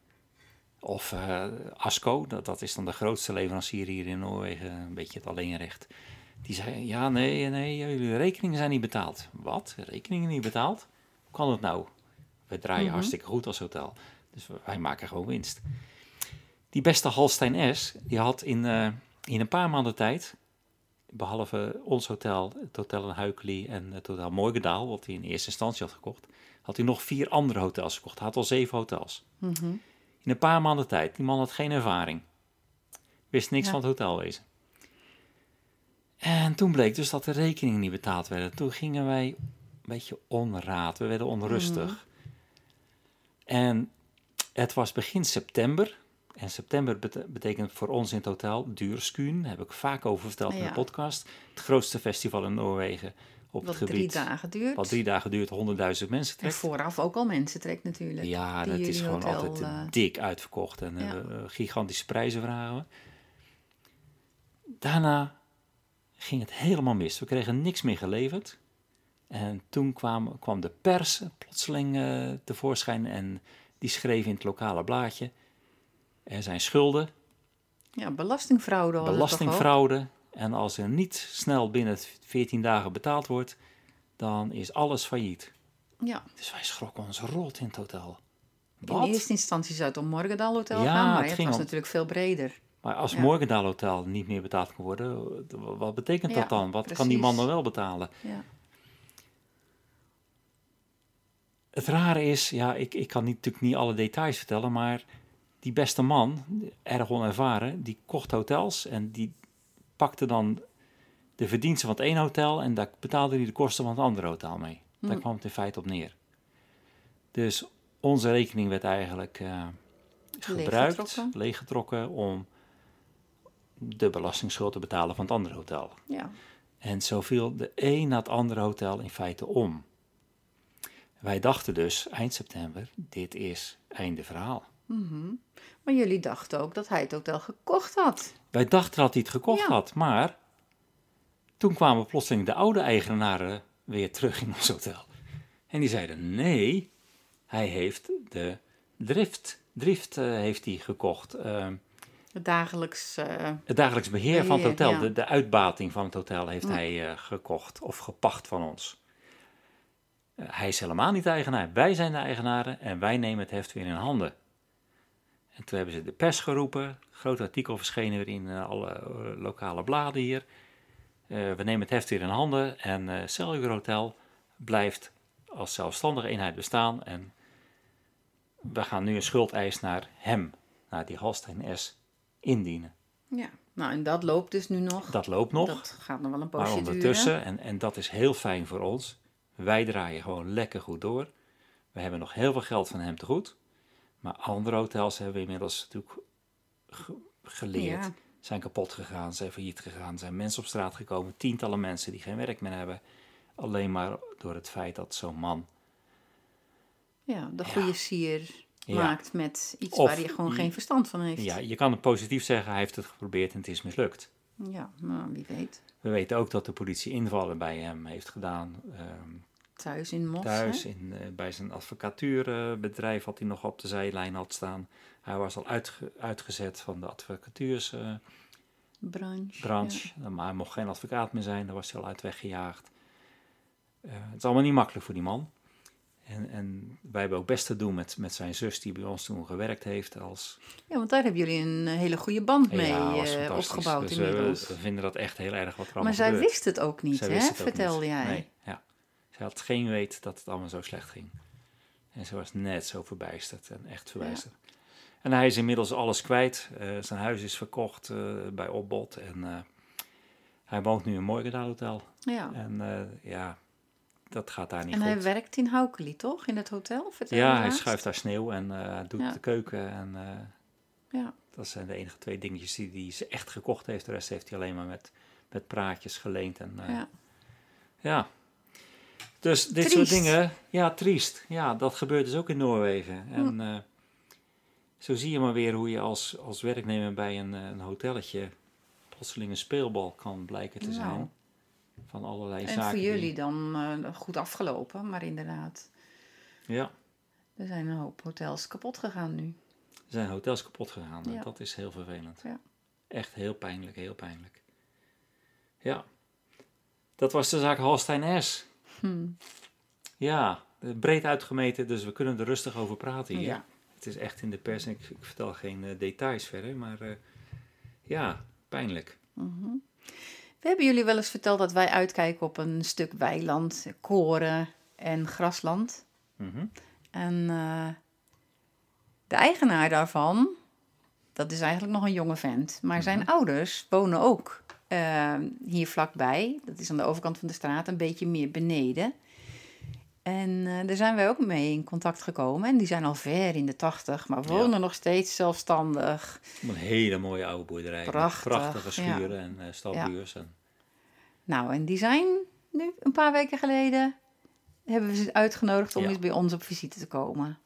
Of eh, Asco, dat, dat is dan de grootste leverancier hier in Noorwegen, een beetje het alleenrecht. Die zei, ja, nee, nee, jullie rekeningen zijn niet betaald. Wat? Rekeningen niet betaald? Hoe kan dat nou? We draaien Mhm. hartstikke goed als hotel. Dus wij maken gewoon winst. Die beste Halstein S, die had in, eh, in een paar maanden tijd, behalve ons hotel, het hotel in Huikeli en het hotel Morgendaal, wat hij in eerste instantie had gekocht, had hij nog vier andere hotels gekocht. Hij had al zeven hotels. Mhm. In een paar maanden tijd. Die man had geen ervaring. Wist niks Ja. van het hotelwezen. En toen bleek dus dat de rekeningen niet betaald werden. Toen gingen wij een beetje onraad. We werden onrustig. Mhm. En het was begin september. En september bete- betekent voor ons in het hotel Duurskuun. Daar heb ik vaak over verteld in de podcast. Het grootste festival in Noorwegen op Wat het drie gebied. dagen duurt. Wat drie dagen duurt, 100.000 mensen en trekt. vooraf ook al mensen trekt natuurlijk. Ja, dat is gewoon hotel, altijd eh, dik uitverkocht en ja. eh, gigantische prijzen vragen we. Daarna ging het helemaal mis. We kregen niks meer geleverd. En toen kwam, kwam de pers plotseling eh, tevoorschijn en die schreef in het lokale blaadje. Er zijn schulden, Ja, belastingfraude belastingfraude. En als er niet snel binnen 14 dagen betaald wordt, dan is alles failliet. Ja, Dus wij schrokken ons rot in het hotel. in eerste instantie zou het om Morgendal Hotel Ja, gaan, maar het het was om- natuurlijk veel breder. Maar als Ja. Morgendaal Hotel niet meer betaald kan worden, wat betekent Ja, dat dan? Wat kan die man dan wel betalen? Ja. Het rare is, ja, ik, ik kan niet, natuurlijk niet alle details vertellen, maar die beste man, erg onervaren, die kocht hotels en die pakte dan de verdiensten van het ene hotel en daar betaalde hij de kosten van het andere hotel mee. Daar Hm. kwam het in feite op neer. Dus onze rekening werd eigenlijk eh, gebruikt, Leeggetrokken. leeggetrokken om de belastingsschuld te betalen van het andere hotel. ja. En zo viel de een na het andere hotel in feite om. Wij dachten dus eind september, dit is einde verhaal. Mhm. Maar jullie dachten ook dat hij het hotel gekocht had. Wij dachten dat hij het gekocht Ja. had, maar toen kwamen plotseling de oude eigenaren weer terug in ons hotel. En die zeiden, nee, hij heeft de drift, drift eh, heeft hij gekocht. Ehm, Het dagelijks... eh, het dagelijks beheer van het hotel, ja. de, de uitbating van het hotel heeft Ja. hij eh, gekocht of gepacht van ons. Hij is helemaal niet de eigenaar. Wij zijn de eigenaren en wij nemen het heft weer in handen. En toen hebben ze de pers geroepen. Groot artikel verschenen weer in eh, alle eh, lokale bladen hier. Eh, we nemen het heft weer in handen en eh Cellular Hotel blijft als zelfstandige eenheid bestaan. En we gaan nu een schuldeis naar hem, naar die Halstein S, indienen. Ja. Nou, en dat loopt dus nu nog. Dat loopt nog. Dat gaat nog wel een Maar poosje ondertussen, en, en dat is heel fijn voor ons, wij draaien gewoon lekker goed door. We hebben nog heel veel geld van hem te goed. Maar andere hotels hebben we inmiddels natuurlijk geleerd. Ja. Zijn kapot gegaan, zijn failliet gegaan, zijn mensen op straat gekomen. Tientallen mensen die geen werk meer hebben. Alleen maar door het feit dat zo'n man... Ja, de Ja. goede sier maakt met iets Of waar hij gewoon geen verstand van heeft. Ja, je kan het positief zeggen, hij heeft het geprobeerd en het is mislukt. Ja, nou, wie weet. We weten ook dat de politie invallen bij hem heeft gedaan. ehm, Thuis in Mos, thuis hè? in, eh, bij zijn advocatuurbedrijf wat hij nog op de zijlijn had staan. Hij was al uitge- uitgezet van de advocatuursbranche, Branche. ja. maar hij mocht geen advocaat meer zijn, daar was hij al uit weggejaagd. Eh, het is allemaal niet makkelijk voor die man. En, en wij hebben ook best te doen met, met zijn zus die bij ons toen gewerkt heeft als... Ja, want daar hebben jullie een eh, hele goede band mee Ja, eh, opgebouwd Dus, eh, inmiddels. we vinden dat echt heel erg wat er maar zij gebeurt. wist het ook niet, Zij hè? Vertelde niet. jij. Nee, ja. Zij had geen weet dat het allemaal zo slecht ging. En ze was net zo verbijsterd en echt verbijsterd. En hij is inmiddels alles kwijt. Eh, zijn huis is verkocht eh, bij opbod. En eh, hij woont nu in Morgendaal Hotel. Ja. En ja, dat gaat daar niet En goed. hij werkt in Haukeli, toch? In het hotel? Vertel ja, hij schuift daar sneeuw en hij doet Ja. de keuken. En Ja. dat zijn de enige twee dingetjes die, die ze echt gekocht heeft. De rest heeft hij alleen maar met, met praatjes geleend. En, ja. Ja. Dus dit Triest. soort dingen, ja, triest. Ja, dat gebeurt dus ook in Noorwegen. En eh, zo zie je maar weer hoe je als, als werknemer bij een, eh, een hotelletje plotseling een speelbal kan blijken te Nou. zijn. Van allerlei En zaken. voor die- jullie dan eh, goed afgelopen, maar inderdaad, Ja, er zijn een hoop hotels kapot gegaan nu. er zijn hotels kapot gegaan. en Ja. Dat is heel vervelend. Ja. Echt heel pijnlijk, heel pijnlijk. Ja. Dat was de zaak Halstein S. Hm. Ja, breed uitgemeten, dus we kunnen er rustig over praten hier. Ja. Het is echt in de pers en ik, ik vertel geen eh, details verder, maar eh, ja, pijnlijk. We hebben jullie wel eens verteld dat wij uitkijken op een stuk weiland, koren en grasland. Mhm. En eh, de eigenaar daarvan, dat is eigenlijk nog een jonge vent. Maar zijn ouders wonen ook eh, hier vlakbij. Dat is aan de overkant van de straat, een beetje meer beneden. En eh, daar zijn wij ook mee in contact gekomen. En die zijn al ver in de tachtig, maar wonen Ja. nog steeds zelfstandig. Een hele mooie oude boerderij. Prachtig, prachtige ja. schuren en uh, stalbuurs. En, Nou, en die zijn nu een paar weken geleden hebben we ze uitgenodigd om eens bij ons op visite te komen.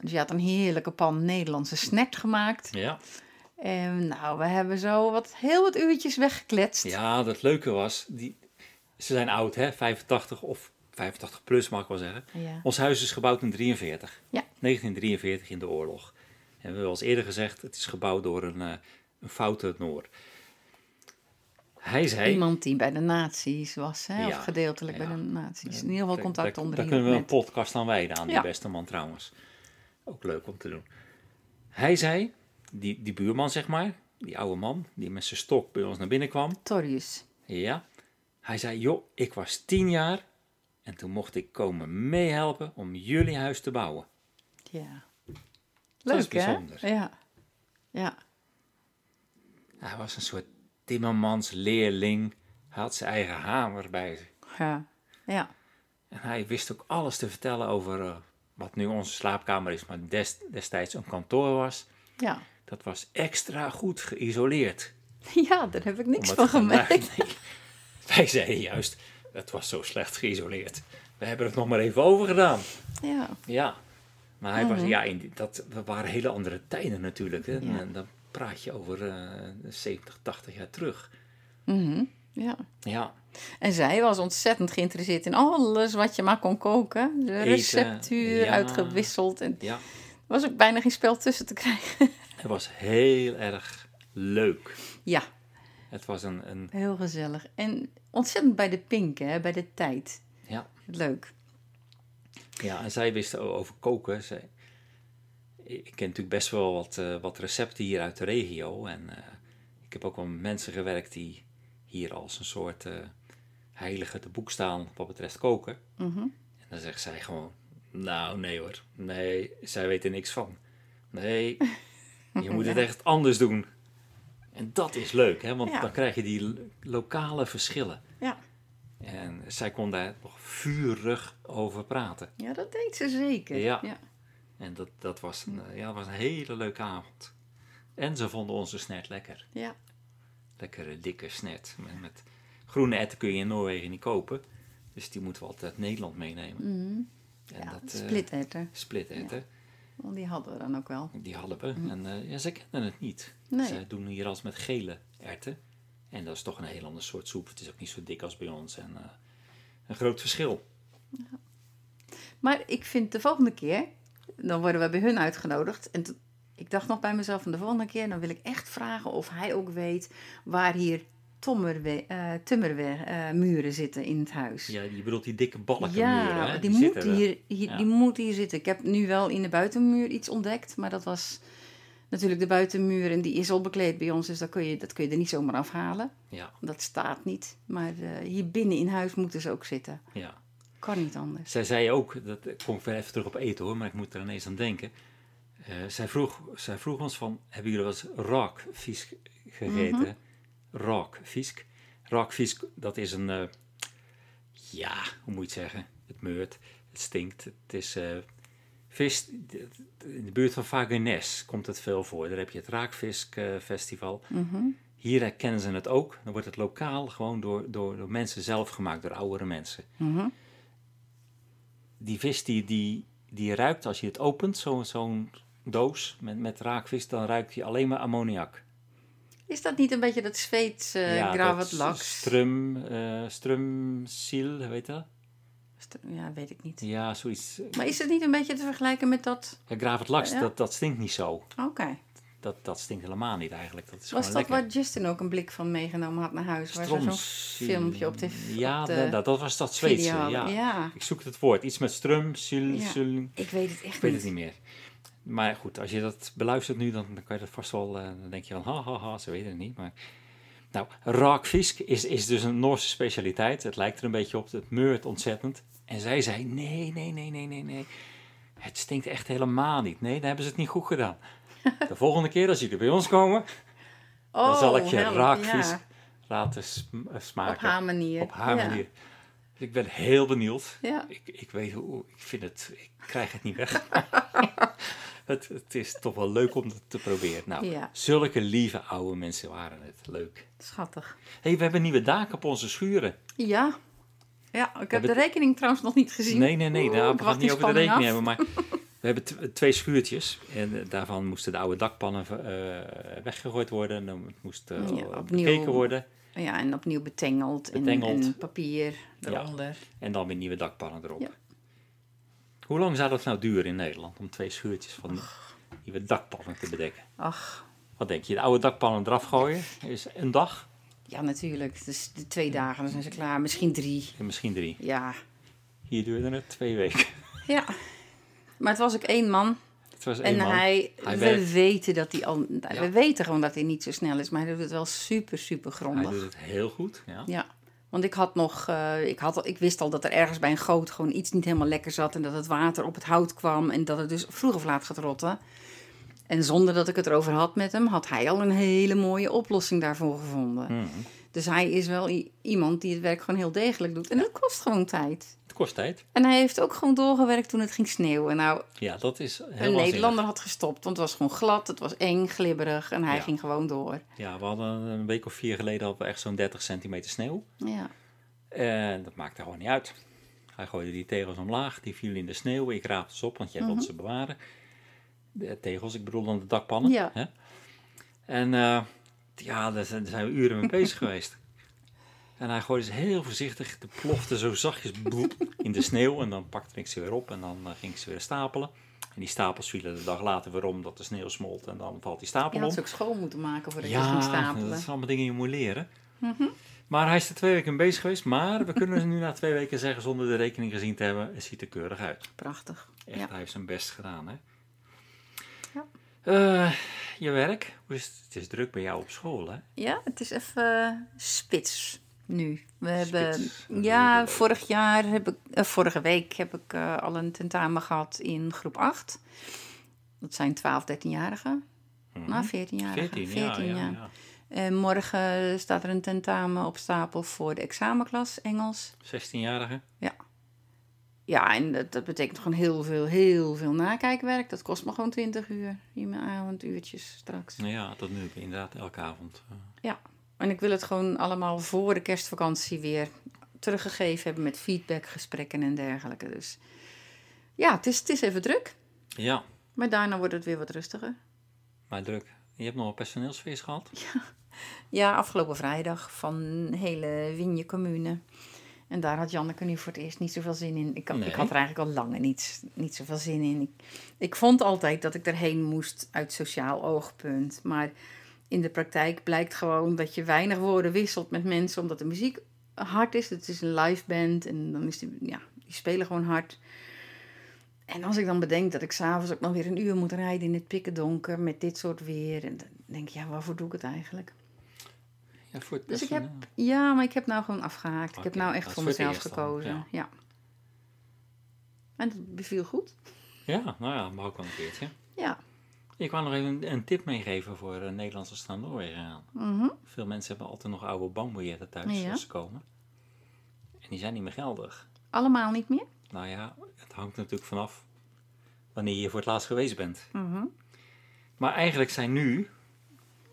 Dus je had een heerlijke pan Nederlandse snack gemaakt. ja. En nou, we hebben zo wat, heel wat uurtjes weggekletst. ja, dat leuke was, die, ze zijn oud hè, 85 of 85 plus mag ik wel zeggen. Ja. Ons huis is gebouwd in 43. Ja. 1943 in de oorlog. En we hebben al eens eerder gezegd, het is gebouwd door een, eh, een foute Noor. Hij zei... Iemand die bij de nazi's was, hè? Ja, of gedeeltelijk ja. bij de nazi's. In ieder geval contact onder Daar kunnen we een podcast aan wijden aan die beste man trouwens. Ook leuk om te doen. Hij zei, die, die buurman zeg maar, die oude man, die met zijn stok bij ons naar binnen kwam. Torrius. Ja. Hij zei, joh, ik was tien jaar en toen mocht ik komen meehelpen om jullie huis te bouwen. Ja. Dat Leuk, hè? bijzonder. Ja. Ja. Hij was een soort timmermans leerling. Hij had zijn eigen hamer bij zich. Ja. Ja. En hij wist ook alles te vertellen over eh, wat nu onze slaapkamer is, maar des, destijds een kantoor was. Ja. Dat was extra goed geïsoleerd. Ja, daar heb ik niks van gemerkt. Nee. Wij zeiden juist, het was zo slecht geïsoleerd. We hebben het nog maar even overgedaan. Ja. Ja, maar hij was, Mhm. ja, in dat waren hele andere tijden natuurlijk. Hè? Ja. En dan praat je over eh 70, 80 jaar terug. Mhm. Ja. Ja, En zij was ontzettend geïnteresseerd in alles wat je maar kon koken. De Eten, receptuur ja. uitgewisseld. En er ja, was ook bijna geen spel tussen te krijgen. het was heel erg leuk. ja, Het was een, een heel gezellig. En ontzettend bij de pink, hè, bij de tijd. ja, Leuk. Ja, en zij wisten over koken. Zij, ik ken natuurlijk best wel wat, eh, wat recepten hier uit de regio. En eh, ik heb ook wel met mensen gewerkt die hier als een soort eh, heilige te boek staan wat betreft koken. Mhm. En dan zegt zij gewoon, nou nee hoor, nee, zij weet er niks van. Nee, je moet het echt anders doen. En dat is leuk, hè? want Ja. dan krijg je die lo- lokale verschillen. Ja. En zij kon daar nog vurig over praten. ja, dat deed ze zeker. Ja. ja. En dat, dat, was een, ja, dat was een hele leuke avond. En ze vonden onze snet lekker. ja. Lekkere, dikke snet. Met, met groene erwten kun je in Noorwegen niet kopen. Dus die moeten we altijd uit Nederland meenemen. Mhm. En ja dat, eh, splitterten. splitterwten. Want die hadden we dan ook wel. Die hadden we. En eh, ja, ze kenden het niet. Nee. Ze doen hier als met gele erwten. En dat is toch een heel ander soort soep. Het is ook niet zo dik als bij ons. En eh, een groot verschil. Maar ik vind de volgende keer, dan worden we bij hun uitgenodigd. En ik dacht nog bij mezelf, van de volgende keer, dan wil ik echt vragen of hij ook weet waar hier tommerwe, eh, timmermuren zitten in het huis. Ja, je bedoelt die dikke balkenmuren. Ja, hè? die, moet zitten er. hier, hier, Ja. die moet hier zitten. Ik heb nu wel in de buitenmuur iets ontdekt, maar dat was natuurlijk de buitenmuur en die is al bekleed bij ons, dus dat kun je, dat kun je er niet zomaar afhalen. Ja, Dat staat niet. Maar eh, hier binnen in huis moeten ze ook zitten. ja. Kan niet anders. Zij zei ook, dat kom ik weer even terug op eten hoor, maar ik moet er ineens aan denken. Eh, zij, vroeg, zij vroeg ons van, hebben jullie wel eens raakvisk gegeten? Mhm. Raakvisk. Raakvisk, dat is een, eh, ja, hoe moet je het zeggen? Het meurt, het stinkt. Het is eh, vis, in de buurt van Vagenes komt het veel voor. Daar heb je het Raakviskfestival. Mhm. Hier herkennen ze het ook. Dan wordt het lokaal gewoon door, door, door mensen zelf gemaakt, door oudere mensen Mhm. die vis die, die, die ruikt als je het opent, zo- zo'n doos met, met raakvis, dan ruikt die alleen maar ammoniak. Is dat niet een beetje dat Zweedse uh, gravat laks? Strum, eh strumsil, weet je dat? Ja, weet ik niet. Ja, zoiets. Maar is het niet een beetje te vergelijken met dat... Ja, gravat laks, Ja. dat, dat stinkt niet zo. Oké. Dat, dat stinkt helemaal niet eigenlijk. Dat is Was dat lekker. waar Justin ook een blik van meegenomen had naar huis? Waar zo'n filmpje op de, Ja, op de dat, dat, was dat Zweedse. Ja. ja. Ik zoek het woord. Iets met strum, sil, Ja. sul, Ik weet het echt Ik weet niet. het niet meer. Maar goed, als je dat beluistert nu, dan, dan kan je dat vast wel... eh, dan denk je van, ha, ha, ha, ze weten het niet. Maar... Nou, raakvisk is, is dus een Noorse specialiteit. Het lijkt er een beetje op, het meurt ontzettend. En zij zei, nee, nee, nee, nee, nee, nee. Het stinkt echt helemaal niet. Nee, dan hebben ze het niet goed gedaan. De volgende keer als jullie bij ons komen, dan Oh, zal ik je help, raakvisk ja. laten eh, smaken. Op haar manier. Op haar Ja. manier. Ik ben heel benieuwd. Ja. Ik, ik weet hoe, ik vind het, ik krijg het niet weg. het, het is toch wel leuk om het te proberen. Nou, Ja. zulke lieve oude mensen waren het. Leuk. Schattig. hey, we hebben nieuwe daken op onze schuren. Ja. Ja, ik heb de rekening trouwens nog niet gezien. Nee, nee, nee, Oeh, daar ik we gaan wacht het niet over de rekening af. hebben. Maar we hebben twee schuurtjes. En eh, daarvan moesten de oude dakpannen eh, weggegooid worden. En dan moest Ja, opnieuw. bekeken worden. Ja, en opnieuw betengeld, en- Betengeld. En, papier Ja. eronder. En dan weer nieuwe dakpannen erop. Ja. Hoe lang zou dat nou duren in Nederland om twee schuurtjes van nieuwe dakpannen te bedekken? Ach, Wat denk je, de oude dakpannen eraf gooien is een dag ja natuurlijk. Dus de twee dagen, dan zijn ze klaar. Misschien drie. en misschien drie. Ja. Hier duurde het twee weken. Ja. Maar het was ook één man. Het was En één man. hij, Hij we werkt- weten dat hij al, Ja. we weten gewoon dat hij niet zo snel is, maar hij doet het wel super, super Hij grondig. doet het heel goed. Ja. Ja, want ik had nog, eh, ik, had, ik wist al dat er ergens bij een goot gewoon iets niet helemaal lekker zat en dat het water op het hout kwam en dat het dus vroeg of laat gaat rotten. En zonder dat ik het erover had met hem, had hij al een hele mooie oplossing daarvoor gevonden. Mhm. Dus hij is wel iemand die het werk gewoon heel degelijk doet. En dat kost gewoon tijd. Het kost tijd. En hij heeft ook gewoon doorgewerkt toen het ging sneeuwen. Nou, Ja, dat is een. Nederlander had gestopt, want het was gewoon glad, het was eng, glibberig en hij Ja. ging gewoon door. Ja, we hadden een week of vier geleden hadden we echt zo'n 30 centimeter sneeuw. Ja, En dat maakte gewoon niet uit. Hij gooide die tegels omlaag, die vielen in de sneeuw. Ik raapte ze op, want jij wilde ze bewaren. De tegels, ik bedoel dan de dakpannen. Ja. Hè? En eh, ja, daar zijn we uren mee bezig geweest. En hij gooide ze heel voorzichtig, de plofte zo zachtjes bloep in de sneeuw. En dan pakte ik ze weer op en dan eh, ging ik ze weer stapelen. En die stapels vielen de dag later weer om, dat de sneeuw smolt. En dan valt die je stapel had om. ze ook schoon moeten maken voordat je Ja, ging stapelen. dat zijn allemaal dingen die je moet leren. Maar hij is er twee weken bezig geweest. Maar we kunnen nu na twee weken zeggen, zonder de rekening gezien te hebben, het ziet er keurig uit. Prachtig. Echt, Ja. hij heeft zijn best gedaan, hè? Ja. Eh, je werk? Het is druk bij jou op school, hè? Ja, het is even eh, spits nu. We hebben, Spits. ja, vorig jaar heb ik, eh, vorige week heb ik eh, al een tentamen gehad in groep 8. Dat zijn 12, 13-jarigen. Mhm. Nou, 14-jarigen. 14, ja, ja, ja. En morgen staat er een tentamen op stapel voor de examenklas Engels. 16-jarige? Ja, en dat, dat betekent gewoon heel veel, heel veel nakijkwerk. Dat kost me gewoon 20 uur in mijn avonduurtjes straks. Nou ja, dat nu inderdaad elke avond. eh. En ik wil het gewoon allemaal voor de kerstvakantie weer teruggegeven hebben met feedbackgesprekken en dergelijke. Dus ja, het is, het is even druk. Ja, Maar daarna wordt het weer wat rustiger. maar druk. Je hebt nog een personeelsfeest gehad? Ja, afgelopen vrijdag van hele Winje commune. En daar had Janneke nu voor het eerst niet zoveel zin in. Ik, had- Nee. ik had er eigenlijk al lange niet, niet zoveel zin in. Ik, ik vond altijd dat ik erheen moest uit sociaal oogpunt. Maar in de praktijk blijkt gewoon dat je weinig woorden wisselt met mensen. Omdat de muziek hard is. Het is een live band en dan is die, ja, die spelen gewoon hard. En als ik dan bedenk dat ik s'avonds ook nog weer een uur moet rijden in het pikkendonker met dit soort weer. En dan denk ik, ja, waarvoor doe ik het eigenlijk? Ja, voor het Dus ik heb, ja, maar ik heb nou gewoon afgehaakt. ik heb nou echt voor mezelf dan, gekozen. ja. Ja. En dat beviel goed. Ja, nou ja, mag ook wel een keertje. Ja. Ik wou nog even een, een tip meegeven voor uh, Nederlanders naar Noorwegen gaan. Mhm. Veel mensen hebben altijd nog oude bankbiljetten thuis Ja. als ze komen. En die zijn niet meer geldig. Allemaal niet meer? Nou ja, het hangt natuurlijk vanaf wanneer je voor het laatst geweest bent. Mhm. Maar eigenlijk zijn nu,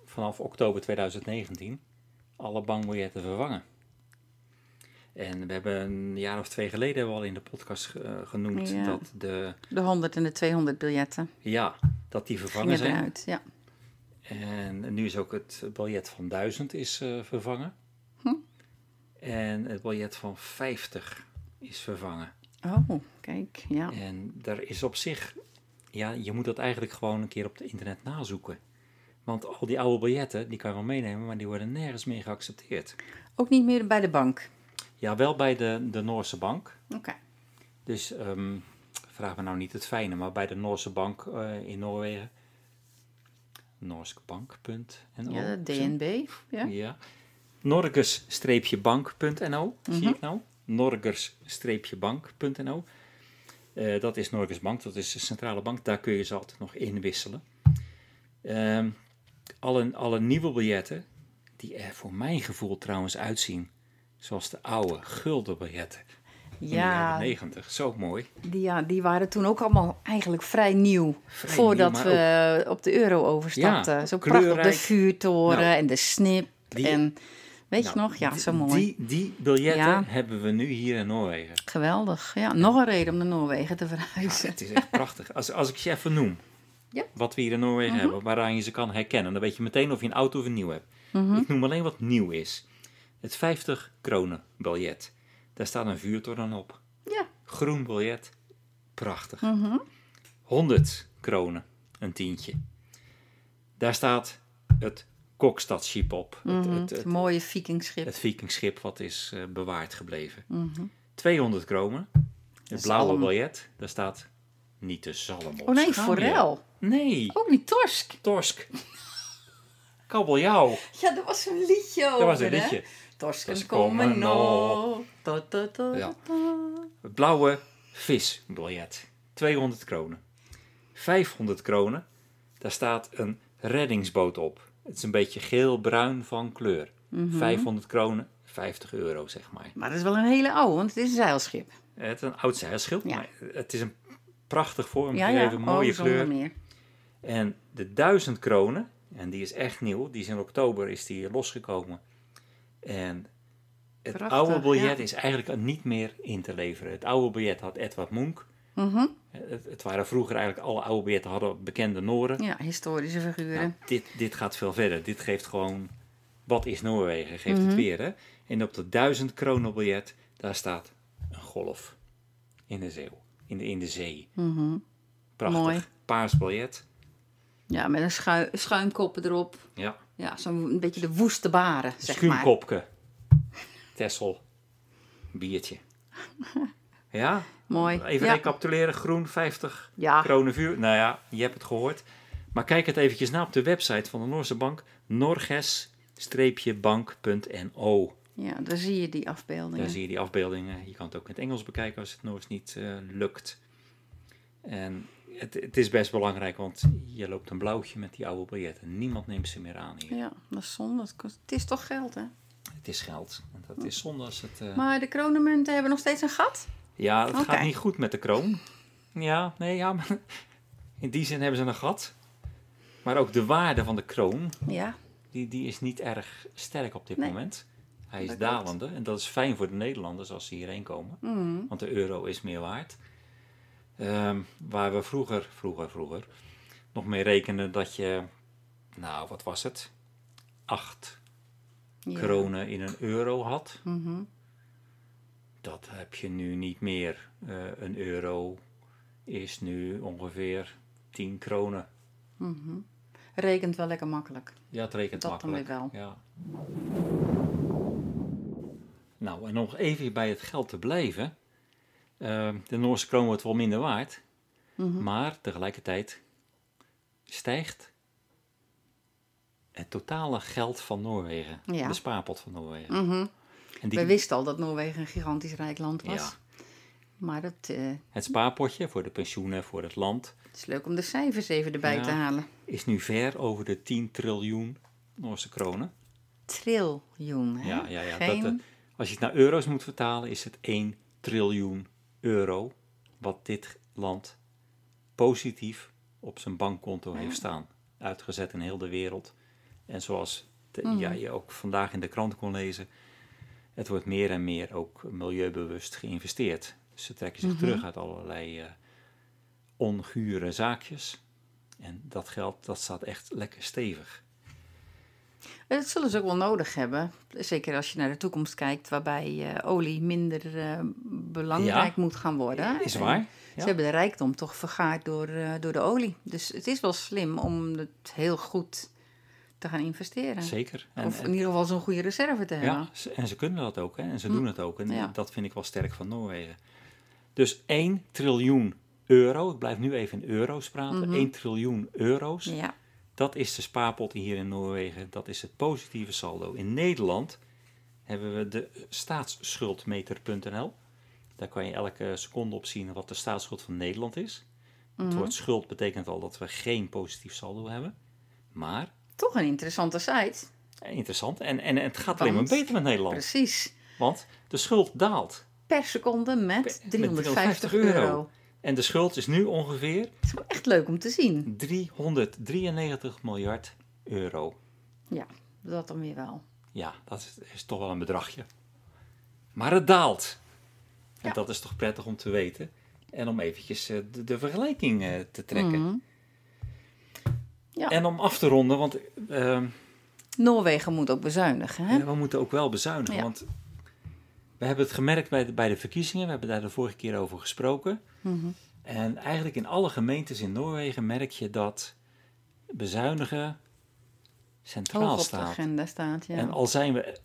vanaf oktober 2019, alle bankbiljetten vervangen. En we hebben een jaar of twee geleden hebben we al in de podcast eh, genoemd Ja. dat, de, De 100 en de 200 biljetten ja, dat die vervangen zijn. eruit. Ja. En nu is ook het biljet van 1000 is, eh, vervangen. Hm. En het biljet van 50 is vervangen. Oh, kijk. Ja. En daar is op zich, ja, je moet dat eigenlijk gewoon een keer op het internet nazoeken. Want al die oude biljetten, die kan je wel meenemen, maar die worden nergens meer geaccepteerd. Ook niet meer bij de bank. Ja, wel bij de, de Noorse bank. Oké. Dus ehm, vraag me nou niet het fijne, maar bij de Noorse bank eh, in Noorwegen. Noorskbank.nl Ja. DNB. Ja. Ja. Norges-bank.no, zie Mhm. ik nou. Norgers-bank.no. Eh, dat is Norges Bank, dat is de centrale bank. Daar kun je ze altijd nog inwisselen. Ehm alle, alle nieuwe biljetten, die er voor mijn gevoel trouwens uitzien, zoals de oude guldenbiljetten in de Ja, jaren 90. Zo mooi. die, ja, die waren toen ook allemaal eigenlijk vrij nieuw. Vrij voordat nieuw, we op de euro overstapten. Ja, zo prachtig. De vuurtoren Nou, en de snip. die- en weet je Nou, nog? Ja, zo mooi. Die, die biljetten Ja. hebben we nu hier in Noorwegen. Geweldig. Ja, nog een reden om naar Noorwegen te verhuizen. Het is echt prachtig. Als, als ik je even noem, Ja. wat we hier in Noorwegen hebben, waaraan je ze kan herkennen, dan weet je meteen of je een auto of een nieuw hebt. Mhm. Ik noem alleen wat nieuw is. Het 50 kronen biljet. Daar staat een vuurtoren op. Ja. Groen biljet. Prachtig. Mhm. 100 kronen. Een tientje. Daar staat het Kokstadschip op. Het, Mhm. het, het, Mooie vikingschip. het vikingschip wat is eh, bewaard gebleven. Mhm. 200 kronen. Het blauwe biljet. Daar staat niet de zalm op. Oh nee, forel. Nee, Ook niet torsk. torsk. Kabeljauw. Ja, er was een liedje over, Dat was een liedje. Torsken komen komen nog. Ta, ta, ta, Ja. blauwe visbiljet. 200 kronen. 500 kronen. Daar staat een reddingsboot op. Het is een beetje geel-bruin van kleur. Mhm. 500 kronen, 50 euro zeg maar. Maar dat is wel een hele oude, want het is een zeilschip. Het is een oud zeilschip, Ja. maar het is een prachtig vorm Ja, ja. gegeven, mooie oh, kleur. meer. En de 1000 kronen, en die is echt nieuw, die is in oktober is die losgekomen. En het Prachtig, oude biljet ja. is eigenlijk niet meer in te leveren. Het oude biljet had Edward Munch. Mhm. Het, het waren vroeger eigenlijk alle oude biljetten hadden bekende Noren. Ja, historische figuren. Nou, dit, dit gaat veel verder. Dit geeft gewoon, wat is Noorwegen? Geeft Mhm. het weer. Hè? En op de 1000 kronen biljet, daar staat een golf in de zee. In de, in de zee. Mhm. Prachtig. Mooi. Paars biljet. Ja, met een schui- schuimkoppen erop. Ja. Ja, zo'n een beetje de woeste baren, zeg maar. Tessel biertje. Ja, Mooi. even ja. recapituleren. Groen 50 Ja. kronen vuur. Nou ja, je hebt het gehoord. Maar kijk het eventjes na op de website van de Noorse bank. norges-bank.no. ja, daar zie je die afbeeldingen. Daar zie je die afbeeldingen. Je kan het ook in het Engels bekijken als het Noors niet eh, lukt. En het, het is best belangrijk, want je loopt een blauwtje met die oude biljetten. Niemand neemt ze meer aan hier. Ja, dat is zonde. Het kost- Het is toch geld, hè? Het is geld. Dat is zonde als het... eh, Maar de kronenmunten hebben nog steeds een gat? Ja, het gaat niet goed met de kroon. Ja, nee, ja, maar in die zin hebben ze een gat. Maar ook de waarde van de kroon, Ja. die, die is niet erg sterk op dit Nee. moment. Hij is Dat klopt. dalende en dat is fijn voor de Nederlanders als ze hierheen komen. Mhm. Want de euro is meer waard. Ehm, waar we vroeger, vroeger, vroeger nog mee rekenden dat je, nou wat was het? Acht Ja. kronen in een euro had. Mhm. Dat heb je nu niet meer. Eh, een euro is nu ongeveer 10 kronen. Mhm. Rekent wel lekker makkelijk. Ja, het rekent Dat dan makkelijk. weer wel. Ja. Nou, en nog even bij het geld te blijven. Eh, de Noorse kroon wordt wel minder waard. Mhm. Maar tegelijkertijd stijgt het totale geld van Noorwegen. Ja. De spaarpot van Noorwegen. En die, We wisten al dat Noorwegen een gigantisch rijk land was. ja, Maar het, eh, het spaarpotje voor de pensioenen voor het land het is leuk om de cijfers even erbij Ja. te halen. is nu ver over de 10 triljoen Noorse kronen. Triljoen, hè? Ja, ja, ja. Geen... Dat, eh, als je het naar euro's moet vertalen, is het 1 triljoen euro wat dit land positief op zijn bankkonto heeft staan. Uitgezet in heel de wereld. En zoals de, Mhm. ja, je ook vandaag in de krant kon lezen, het wordt meer en meer ook milieubewust geïnvesteerd. Dus ze trekken zich Mhm. terug uit allerlei eh, ongure zaakjes. En dat geld, dat staat echt lekker stevig. Dat zullen ze ook wel nodig hebben. Zeker als je naar de toekomst kijkt, waarbij eh, olie minder eh, belangrijk moet gaan worden. Is En waar. Ze hebben de rijkdom toch vergaard door, eh, door de olie. Dus het is wel slim om het heel goed te gaan investeren. Zeker. En, of in ieder geval zo'n goede reserve te hebben. Ja, en ze kunnen dat ook hè? en ze Hm. doen het ook. En Ja. dat vind ik wel sterk van Noorwegen. Dus 1 triljoen euro, ik blijf nu even in euro's praten, Mhm. 1 triljoen euro's, Ja. Dat is de spaarpot hier in Noorwegen, dat is het positieve saldo. In Nederland hebben we de staatsschuldmeter.nl. Daar kan je elke seconde op zien wat de staatsschuld van Nederland is. Het Mhm. woord schuld betekent al dat we geen positief saldo hebben. Maar, Toch een interessante site. eh, interessant, en, en het gaat alleen maar beter met Nederland. Precies. Want de schuld daalt. Per seconde met met 350 350 euro. euro. En de schuld is nu ongeveer Het is wel echt leuk om te zien. 393 miljard euro. Ja, dat dan weer wel. Ja, dat is, is toch wel een bedragje. Maar het daalt. En Ja. dat is toch prettig om te weten. En om eventjes eh, de, de vergelijking eh, te trekken. Mhm. Ja. En om af te ronden, want ehm, Noorwegen moet ook bezuinigen, hè? ja, we moeten ook wel bezuinigen. Want we hebben het gemerkt bij de, bij de verkiezingen. We hebben daar de vorige keer over gesproken. Mhm. En eigenlijk in alle gemeentes in Noorwegen merk je dat bezuinigen centraal Hoog op de staat. agenda staat, ja. En al zijn we,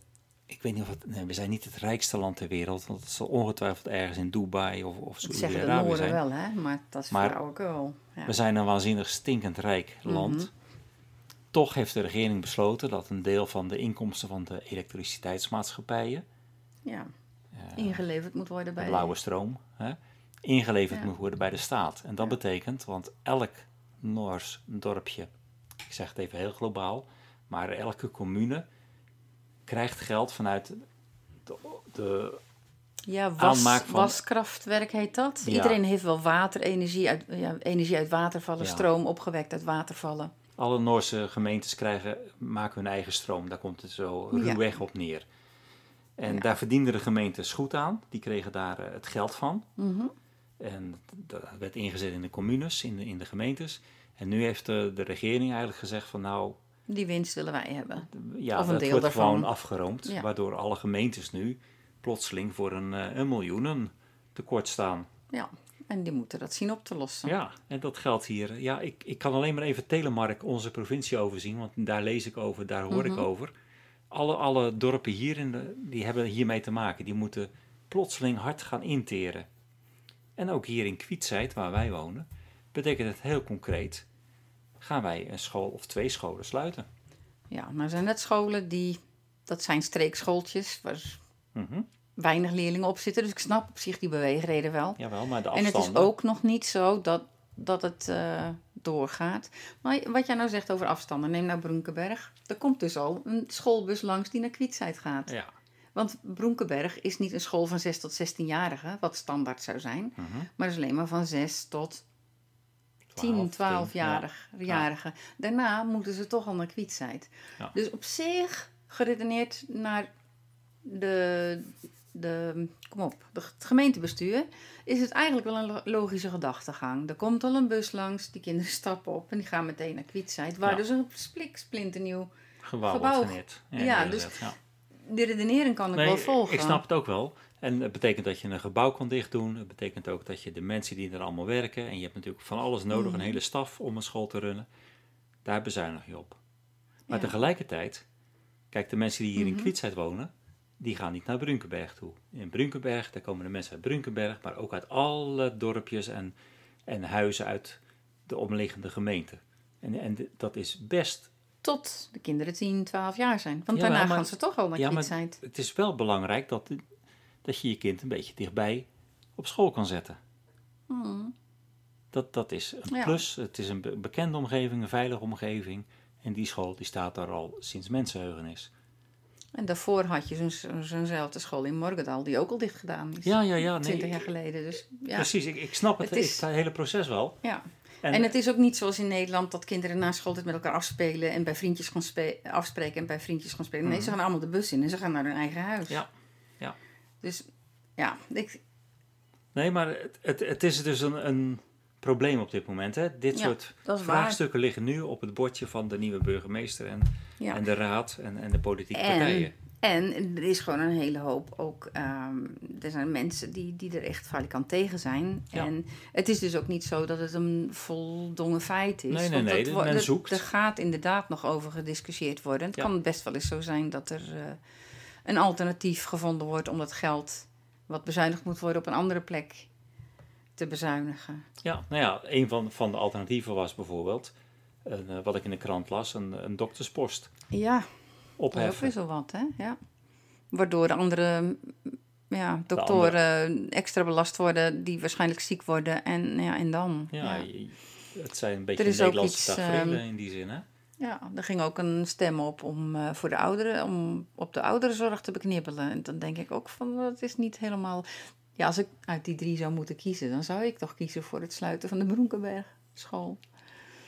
ik weet niet of het, nee, we zijn niet het rijkste land ter wereld, want het zal ongetwijfeld ergens in Dubai of, of dat zeggen de zijn. wel, hè? Maar dat is flauwekul. Ja. We zijn een waanzinnig stinkend rijk land. Mhm. Toch heeft de regering besloten dat een deel van de inkomsten van de elektriciteitsmaatschappijen, ja. Eh, Ingeleverd moet worden de bij... blauwe stroom, hè, ingeleverd Ja. moet worden bij de staat. En dat Ja. betekent, want elk Noors dorpje, ik zeg het even heel globaal, maar elke commune krijgt geld vanuit de, de Ja, was, van- waskrachtwerk heet dat. Ja. Iedereen heeft wel water, energie uit, ja, energie uit watervallen, Ja. stroom opgewekt uit watervallen. Alle Noorse gemeentes krijgen, maken hun eigen stroom. Daar komt het zo ruwweg op neer. En Ja. daar verdienden de gemeentes goed aan. Die kregen daar eh, het geld van. Mhm. En dat werd ingezet in de communes, in de, in de gemeentes. En nu heeft de, de regering eigenlijk gezegd van nou, Die winst willen wij hebben. ja, Of een dat deel wordt daarvan. gewoon afgeroomd. Ja. Waardoor alle gemeentes nu plotseling voor een, eh, een miljoenen tekort staan. Ja, en die moeten dat zien op te lossen. Ja, en dat geldt hier. Ja, ik, ik kan alleen maar even Telemark, onze provincie, overzien. Want daar lees ik over, daar hoor ik Mhm. over. Alle, alle dorpen hier in de, die hebben hiermee te maken. Die moeten plotseling hard gaan interen. En ook hier in Kwietzijd, waar wij wonen, betekent het heel concreet: gaan wij een school of twee scholen sluiten. Ja, maar er zijn net scholen die, dat zijn streekschooltjes, waar Mhm. weinig leerlingen op zitten. Dus ik snap op zich die beweegreden wel. Jawel, maar de En afstanden... het is ook nog niet zo dat, dat het eh, doorgaat. Maar wat jij nou zegt over afstanden, neem nou Broenkenberg. Er komt dus al een schoolbus langs die naar Kwietzijd gaat. Ja. Want Broenkenberg is niet een school van 6 tot 16-jarigen, wat standaard zou zijn. Mhm. Maar is alleen maar van 6 tot 10, 12, 12-jarigen. Daarna moeten ze toch al naar Kwietzijd. Ja. Dus op zich, geredeneerd naar de, de, kom op, het gemeentebestuur, is het eigenlijk wel een lo- logische gedachtegang. Er komt al een bus langs, die kinderen stappen op en die gaan meteen naar Kwietzijd. Waar Ja. dus een splik, splinternieuw... Gebouw, Gebouw. wordt geneerd. Ja, neergezet, dus- ja. De redenering kan ik wel volgen. ik snap het ook wel. En het betekent dat je een gebouw kan dichtdoen. Het betekent ook dat je de mensen die er allemaal werken... en je hebt natuurlijk van alles nodig, een hele staf om een school te runnen. Daar bezuinig je op. Maar Ja. tegelijkertijd, kijk, de mensen die hier in Mhm. Kwietzijd wonen... die gaan niet naar Brunkenberg toe. In Brunkenberg, daar komen de mensen uit Brunkenberg... maar ook uit alle dorpjes en, en huizen uit de omliggende gemeenten. En, en dat is best Tot de kinderen 10, 12 jaar zijn. Want Ja, daarna maar- gaan ze toch al naar ja, Kwietzijd. het is wel belangrijk dat, dat je je kind een beetje dichtbij op school kan zetten. Hmm. Dat, dat is een Ja. plus. Het is een be- bekende omgeving, een veilige omgeving. En die school die staat daar al sinds mensenheugenis. En daarvoor had je zo'n- zo'n- zo'nzelfde school in Morgendal, die ook al dicht gedaan is. Ja, ja, ja. 20 Nee, jaar geleden. Dus ja. Precies, ik, ik snap het, Het is- het hele proces wel. ja. En, En, het is ook niet zoals in Nederland dat kinderen na schooltijd met elkaar afspelen en bij vriendjes gaan afspreken en bij vriendjes gaan spelen. Nee, Mhm. ze gaan allemaal de bus in en ze gaan naar hun eigen huis. Ja, ja. Dus ja, ik, Nee, maar het, het, het is dus een, een probleem op dit moment. Hè? Dit Ja, soort waar. vraagstukken liggen nu op het bordje van de nieuwe burgemeester en, ja. en de raad en, en de politieke En- partijen. En er is gewoon een hele hoop ook. ehm, er zijn mensen die, die er echt valikant tegen zijn. Ja. En het is dus ook niet zo dat het een voldongen feit is. Nee, nee, want nee, dat men zoekt. Er gaat inderdaad nog over gediscussieerd worden. Het Ja. kan best wel eens zo zijn dat er eh, een alternatief gevonden wordt om dat geld wat bezuinigd moet worden op een andere plek te bezuinigen. Ja, nou ja, een van, van de alternatieven was bijvoorbeeld, een, eh, wat ik in de krant las, een, een dokterspost Ja, dat is opheffen. zo wat, hè? Ja. Waardoor de andere ja, doktoren extra belast worden, die waarschijnlijk ziek worden. En, ja, en dan? Ja, het zijn een beetje Er Nederlandse tafereelen ehm, in die zin, hè? Ja, er ging ook een stem op om eh, voor de ouderen, om op de ouderenzorg te beknibbelen. En dan denk ik ook van, dat is niet helemaal... Ja, als ik uit die drie zou moeten kiezen, dan zou ik toch kiezen voor het sluiten van de Broenkenberg school.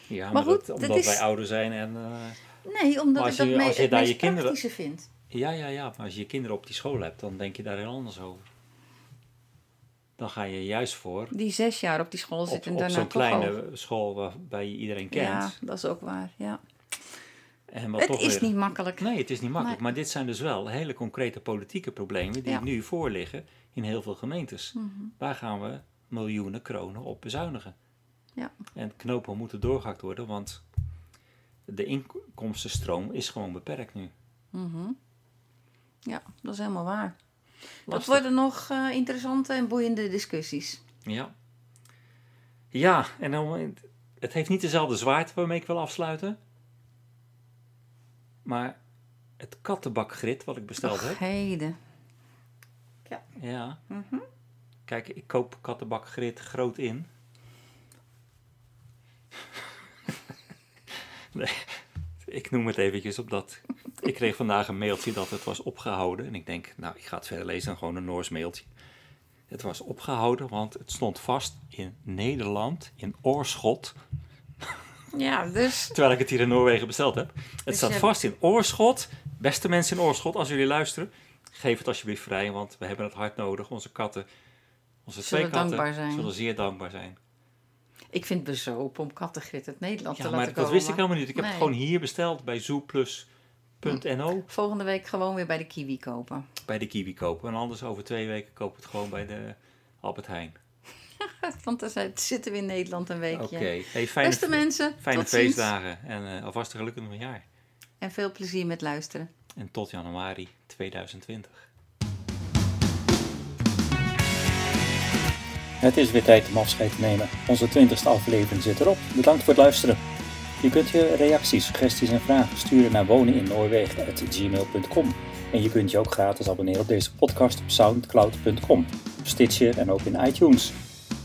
Ja, maar, maar goed, dat, dat omdat is- wij ouder zijn en... eh, Nee, omdat als ik dat je- als je het daar meest je kinderen- praktische vind. ja, ja, ja, maar als je je kinderen op die school hebt, dan denk je daar heel anders over. Dan ga je juist voor Die zes jaar op die school op, zitten en op daarna zo'n toch al... kleine school waarbij je iedereen kent. Ja, dat is ook waar, ja. en wat Het toch is weer- niet makkelijk. Nee, het is niet makkelijk. Maar dit zijn dus wel hele concrete politieke problemen die Ja. nu voorliggen in heel veel gemeentes. Mhm. Waar gaan we miljoenen kronen op bezuinigen? Ja. En knopen moeten doorgehakt worden, want de inkomstenstroom is gewoon beperkt nu. Mhm. Ja, dat is helemaal waar. Dat worden nog eh, interessante en boeiende discussies. Ja. Ja, en dan, het heeft niet dezelfde zwaarte waarmee ik wil afsluiten. Maar het kattenbakgrit wat ik besteld heb. Heden. Ja. Mhm. Kijk, ik koop kattenbakgrit groot in. nee, ik noem het eventjes omdat ik kreeg vandaag een mailtje dat het was opgehouden. En ik denk, nou, ik ga het verder lezen dan gewoon een Noors mailtje. Het was opgehouden, want het stond vast in Nederland, in Oorschot. Ja, dus Terwijl ik het hier in Noorwegen besteld heb. Het Dus staat vast in Oorschot. Beste mensen in Oorschot, als jullie luisteren, geef het alsjeblieft vrij, want we hebben het hard nodig. Onze katten, onze Zullen twee katten, dankbaar zijn. zullen zeer dankbaar zijn. ik vind het bezopen om kattengrit uit Nederland Ja, te maar laten dat komen. wist ik helemaal niet. Ik heb het gewoon hier besteld bij zooplus.no Volgende week gewoon weer bij de Kiwi kopen. bij de Kiwi kopen. En anders over twee weken koop ik het gewoon bij de Albert Heijn. Want dan zitten we in Nederland een weekje. Oké, hey, Beste mensen, fijne feestdagen en eh, alvast een gelukkig nieuwjaar. En veel plezier met luisteren. En tot januari 2020. Het is weer tijd om afscheid te nemen. Onze 20ste aflevering zit erop. Bedankt voor het luisteren. Je kunt je reacties, suggesties en vragen sturen naar woneninnoorwegen.gmail.com. En je kunt je ook gratis abonneren op deze podcast op soundcloud.com, op Stitcher en ook in iTunes.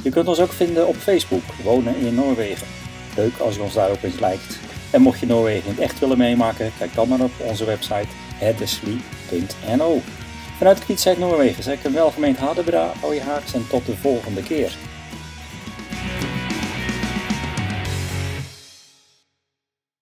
Je kunt ons ook vinden op Facebook, Wonen in Noorwegen. Leuk als je ons daar ook eens lijkt. En mocht je Noorwegen in het echt willen meemaken, kijk dan maar op onze website hedesli.no. Vanuit Kwietzijd Noorwegen zeg ik een welgemeend Hadebra, hou je haaks en tot de volgende keer.